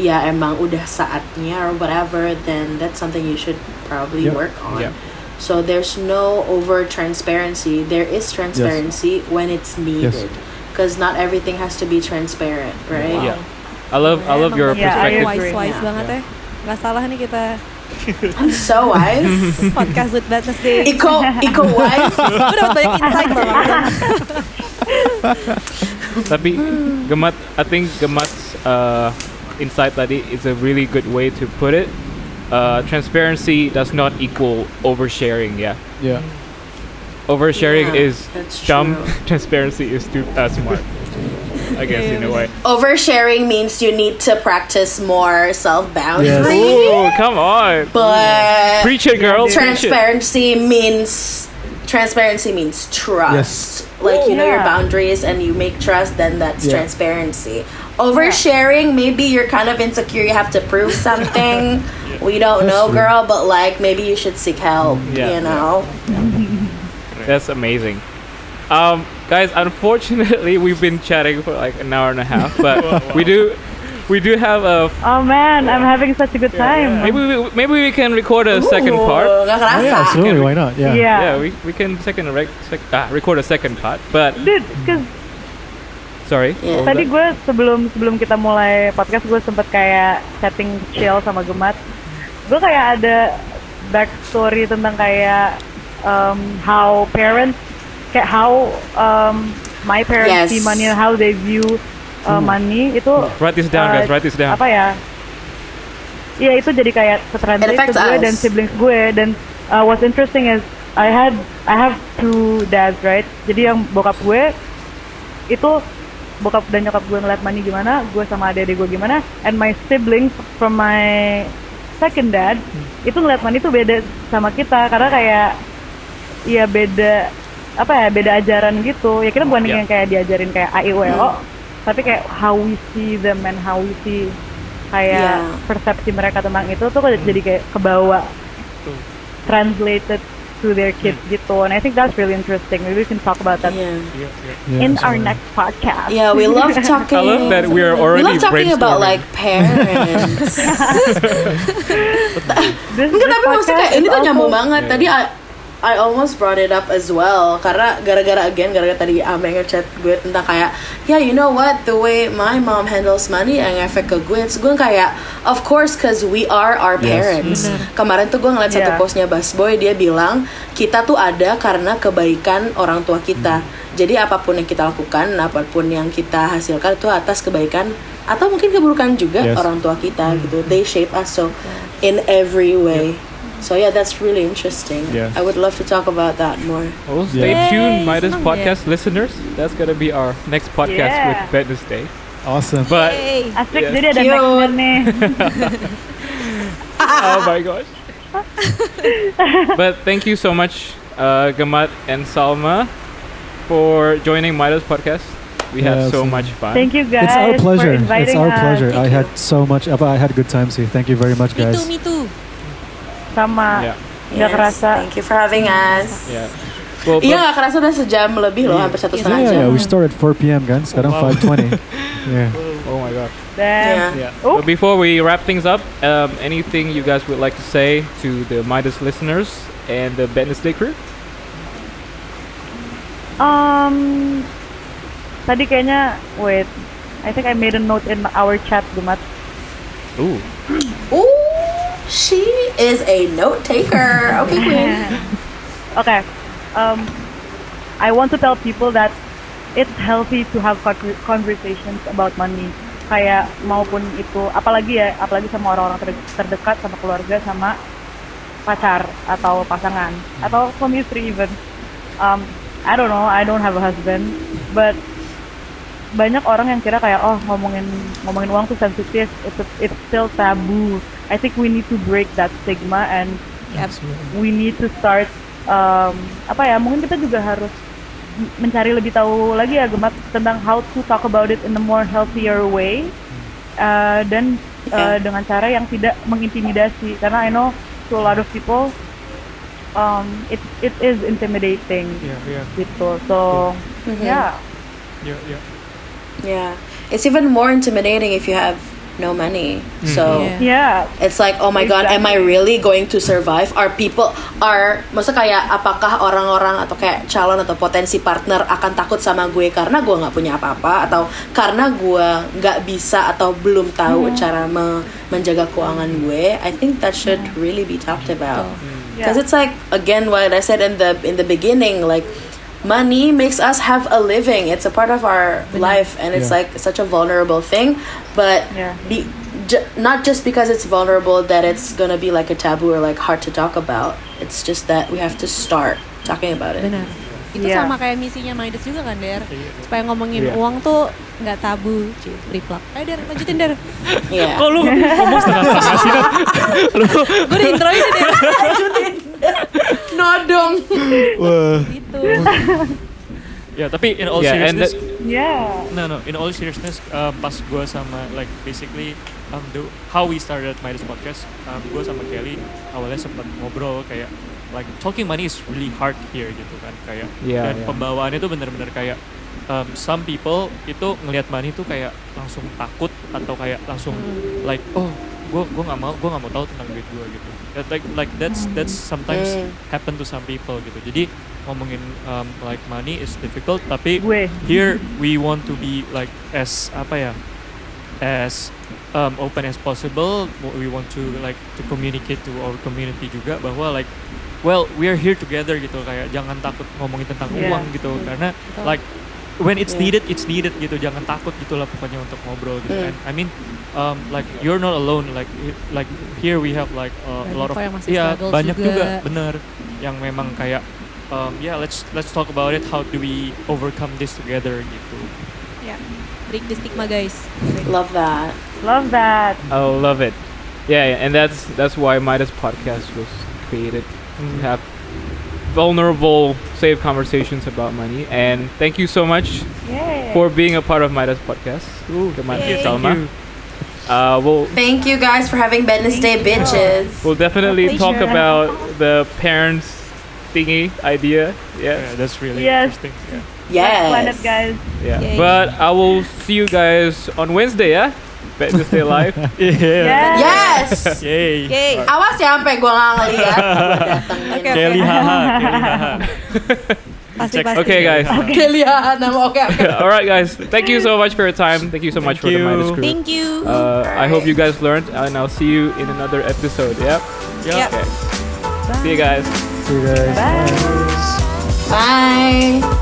ya emang udah saatnya or whatever, then that's something you should probably Yep. work on. Yeah. So there's no over transparency. There is transparency when it's needed. Because not everything has to be transparent, right? Yeah. I love I love your Yeah, perspective. agree. Wise wise Yeah. banget ya. Gak salah nih kita I'm so wise. podcast with Wednesday. Iko, Iko wise. Gue dapet banyak insight loh. Tapi Gemat, I think Gemat's uh, insight tadi is a really good way to put it. Uh, transparency does not equal oversharing. Yeah, Yeah. oversharing Yeah, is that's dumb. transparency is too uh, smart. I guess in a way. Oversharing means you need to practice more self boundary. Oh, come on! But Preach it, girl. Preach it. transparency means transparency means trust. Like you know your boundaries and you make trust, then that's Yeah. transparency. Oversharing, maybe you're kind of insecure, you have to prove something. We don't That's know, true. girl, but like maybe you should seek help. Yeah, you know. That's amazing. Um, guys, unfortunately, we've been chatting for like an hour and a half, but we do, we do have a. Oh man, I'm having such a good time. Maybe we, maybe we can record a second part. Oh, yeah, absolutely. Why not? Yeah. Yeah. Yeah, we, we can second rec- sec- ah, record a second part. But Dude, cause sorry. Yeah. tadi gue sebelum sebelum kita mulai podcast gue sempet kayak chatting chill sama Gemat. Gue kayak ada backstory tentang kayak um, how parents kayak how um, my parents Yes. see money how they view uh, money itu Write this down, uh, guys. Write this down. apa ya Iya itu jadi kayak translate It ke affects gue us. dan siblings gue dan uh, what's interesting is I had I have two dads right jadi yang bokap gue itu bokap dan nyokap gue ngeliat money gimana gue sama adik-adik gue gimana and my siblings from my second dad itu ngeliat money tuh beda sama kita karena kayak ya beda apa ya beda ajaran gitu. Ya kita bukan Yeah. yang kayak diajarin kayak A I U E O tapi kayak how we see them and how we see kayak Yeah. persepsi mereka tentang itu tuh kok jadi kayak kebawa translated to their kids gitu and I think that's really interesting maybe we can talk about that Yeah. Iya. Yeah, in our so- next podcast Yeah, we love talking. I love that we are we already love talking about like parents. this, Enggak, tapi maksudnya kayak ini is tuh nyambung banget. Tadi I, almost brought it up as well. Karena gara-gara again gara-gara tadi Ame ngechat gue tentang kayak yeah you know what? The way my mom handles money yang efek ke gue Terus gue kayak of course cause we are our Yes. parents. Kemarin tuh gue ngeliat satu Yeah. postnya Busboy dia bilang kita tuh ada karena kebaikan orang tua kita. Jadi apa pun yang kita lakukan apa pun yang kita hasilkan itu atas kebaikan atau mungkin keburukan juga Yes. orang tua kita gitu. They shape us so in every way so yeah that's really interesting Yeah. I would love to talk about that more Oh, stay Yeah. tuned, Midas senang podcast listeners. That's gonna be our next podcast Yeah. with Wednesday. Awesome. But Yay. asik Yeah. jadi ada Cute. nih oh my gosh. but thank you so much, uh, Gamat and Salma, for joining Midas podcast. We had Yeah, so so- much fun. thank you guys It's our for pleasure. It's our us. pleasure. I Thank had so much. I had good times here. Thank you very much, guys. Me too, me too. Sama Yeah. nggak Yes, kerasa thank you for having us Yeah. Well, Iya nggak kerasa udah sejam lebih loh, hampir satu Iya. setengah Yeah, jam. yeah. We start at 4 p.m. kan. Sekarang wow. 5:20. yeah. oh my god. dan Yeah. Yeah. Oh. But before we wrap things up, um, anything you guys would like to say to the Midas listeners and the Wednesday crew? Um, tadi kayaknya wait, I think I made a note in our chat, Gumat. Ooh. Ooh, she is a note taker. Okay, queen. Okay. Um, I want to tell people that it's healthy to have con- conversations about money. Kayak maupun itu, apalagi ya, apalagi sama orang-orang ter- terdekat, sama keluarga, sama pacar atau pasangan atau suami istri even. Um, I don't know, I don't have a husband, but banyak orang yang kira kayak oh ngomongin ngomongin uang tuh sensitif, it's it's still taboo. I think we need to break that stigma and Yep. we need to start um, apa ya mungkin kita juga harus mencari lebih tahu lagi ya Gemat tentang how to talk about it in a more healthier way uh, dan uh, dengan cara yang tidak mengintimidasi. Karena I know to a lot of people um, it it is intimidating. Yeah, yeah, gitu. So Mhm. yeah. Yeah, yeah. Yeah, it's even more intimidating if you have no money. So. Yeah. yeah It's like, oh my god, am I Exactly. really going to survive? Are people, are, maksudnya kayak apakah orang-orang atau kayak calon atau potensi partner akan takut sama gue karena gue nggak punya apa-apa atau karena gue nggak bisa atau belum tahu cara me- menjaga keuangan gue? I think that should really be talked about. Because Yeah. it's like again what I said in the in the beginning, like money makes us have a living. It's a part of our life, and it's Yeah. like such a vulnerable thing. But Yeah. be, ju- not just because it's vulnerable that it's gonna be like a taboo or like hard to talk about. It's just that we have to start talking about it. Benar. Itu Iya. sama kayak misinya Midas juga kan, Der? Supaya ngomongin Iya. uang tuh nggak tabu. Cih, Triplak. Ayo, Der, lanjutin, Der. Yeah. Kok lu ngomong setengah-setengah sih? Nat? Gue udah introin Der. Nodong. Wah. Gitu. Ya, tapi in all Yeah, seriousness, yeah no no, in all seriousness, uh, pas gue sama like basically um, the, how we started Midas podcast, um, gue sama Kelly awalnya sempat ngobrol kayak like talking money is really hard here gitu kan kayak Yeah, dan yeah. pembawaannya tuh bener-bener kayak um, some people itu ngelihat money tuh kayak langsung takut atau kayak langsung like oh gue gue nggak mau gue nggak mau tahu tentang duit gue gitu. That, like like that's that's sometimes Hmm. happen to some people gitu. Jadi ngomongin um, like money is difficult tapi gue. here we want to be like as apa ya as um, open as possible. We want to like to communicate to our community juga bahwa like well we are here together gitu. Kayak jangan takut ngomongin tentang Yeah. uang gitu. Karena like when it's Yeah. needed it's needed gitu jangan takut gitulah pokoknya untuk ngobrol gitu Mm. and I mean um, like you're not alone like like here we have like uh, a Banyak lot of kok yang masih iya struggle banyak juga. juga. bener yang memang kayak um, yeah let's let's talk about it how do we overcome this together gitu Ya, break the stigma guys. Love that. Love that. I love it. Yeah, yeah, and that's that's why Midas podcast was created to have vulnerable, safe conversations about money. And thank you so much Yay. for being a part of Midas podcast. Kemal Yay. Salma. you. Uh, we'll Thank you guys for having Wednesday bitches. we'll definitely talk pleasure. about the parents thingy idea. yeah Yeah, that's really Yes. interesting yeah. Yes. Planet guys. yeah. Yay. But I will see you guys on Wednesday. Yeah, Wednesday live. yeah Yes. yay Yay. Awas ya sampai gue nggak ngeliat. Gue Kelly haha Kelly haha Pasti pasti. okay, guys. Kelly ya, nama oke oke. All right, guys. Thank you so much for your time. Thank you so much Thank for the you. Midas crew. Thank you. Uh, I hope you guys learned, and I'll see you in another episode. Yeah. yeah. Yep. Okay. See you guys. See you guys. Bye. Bye.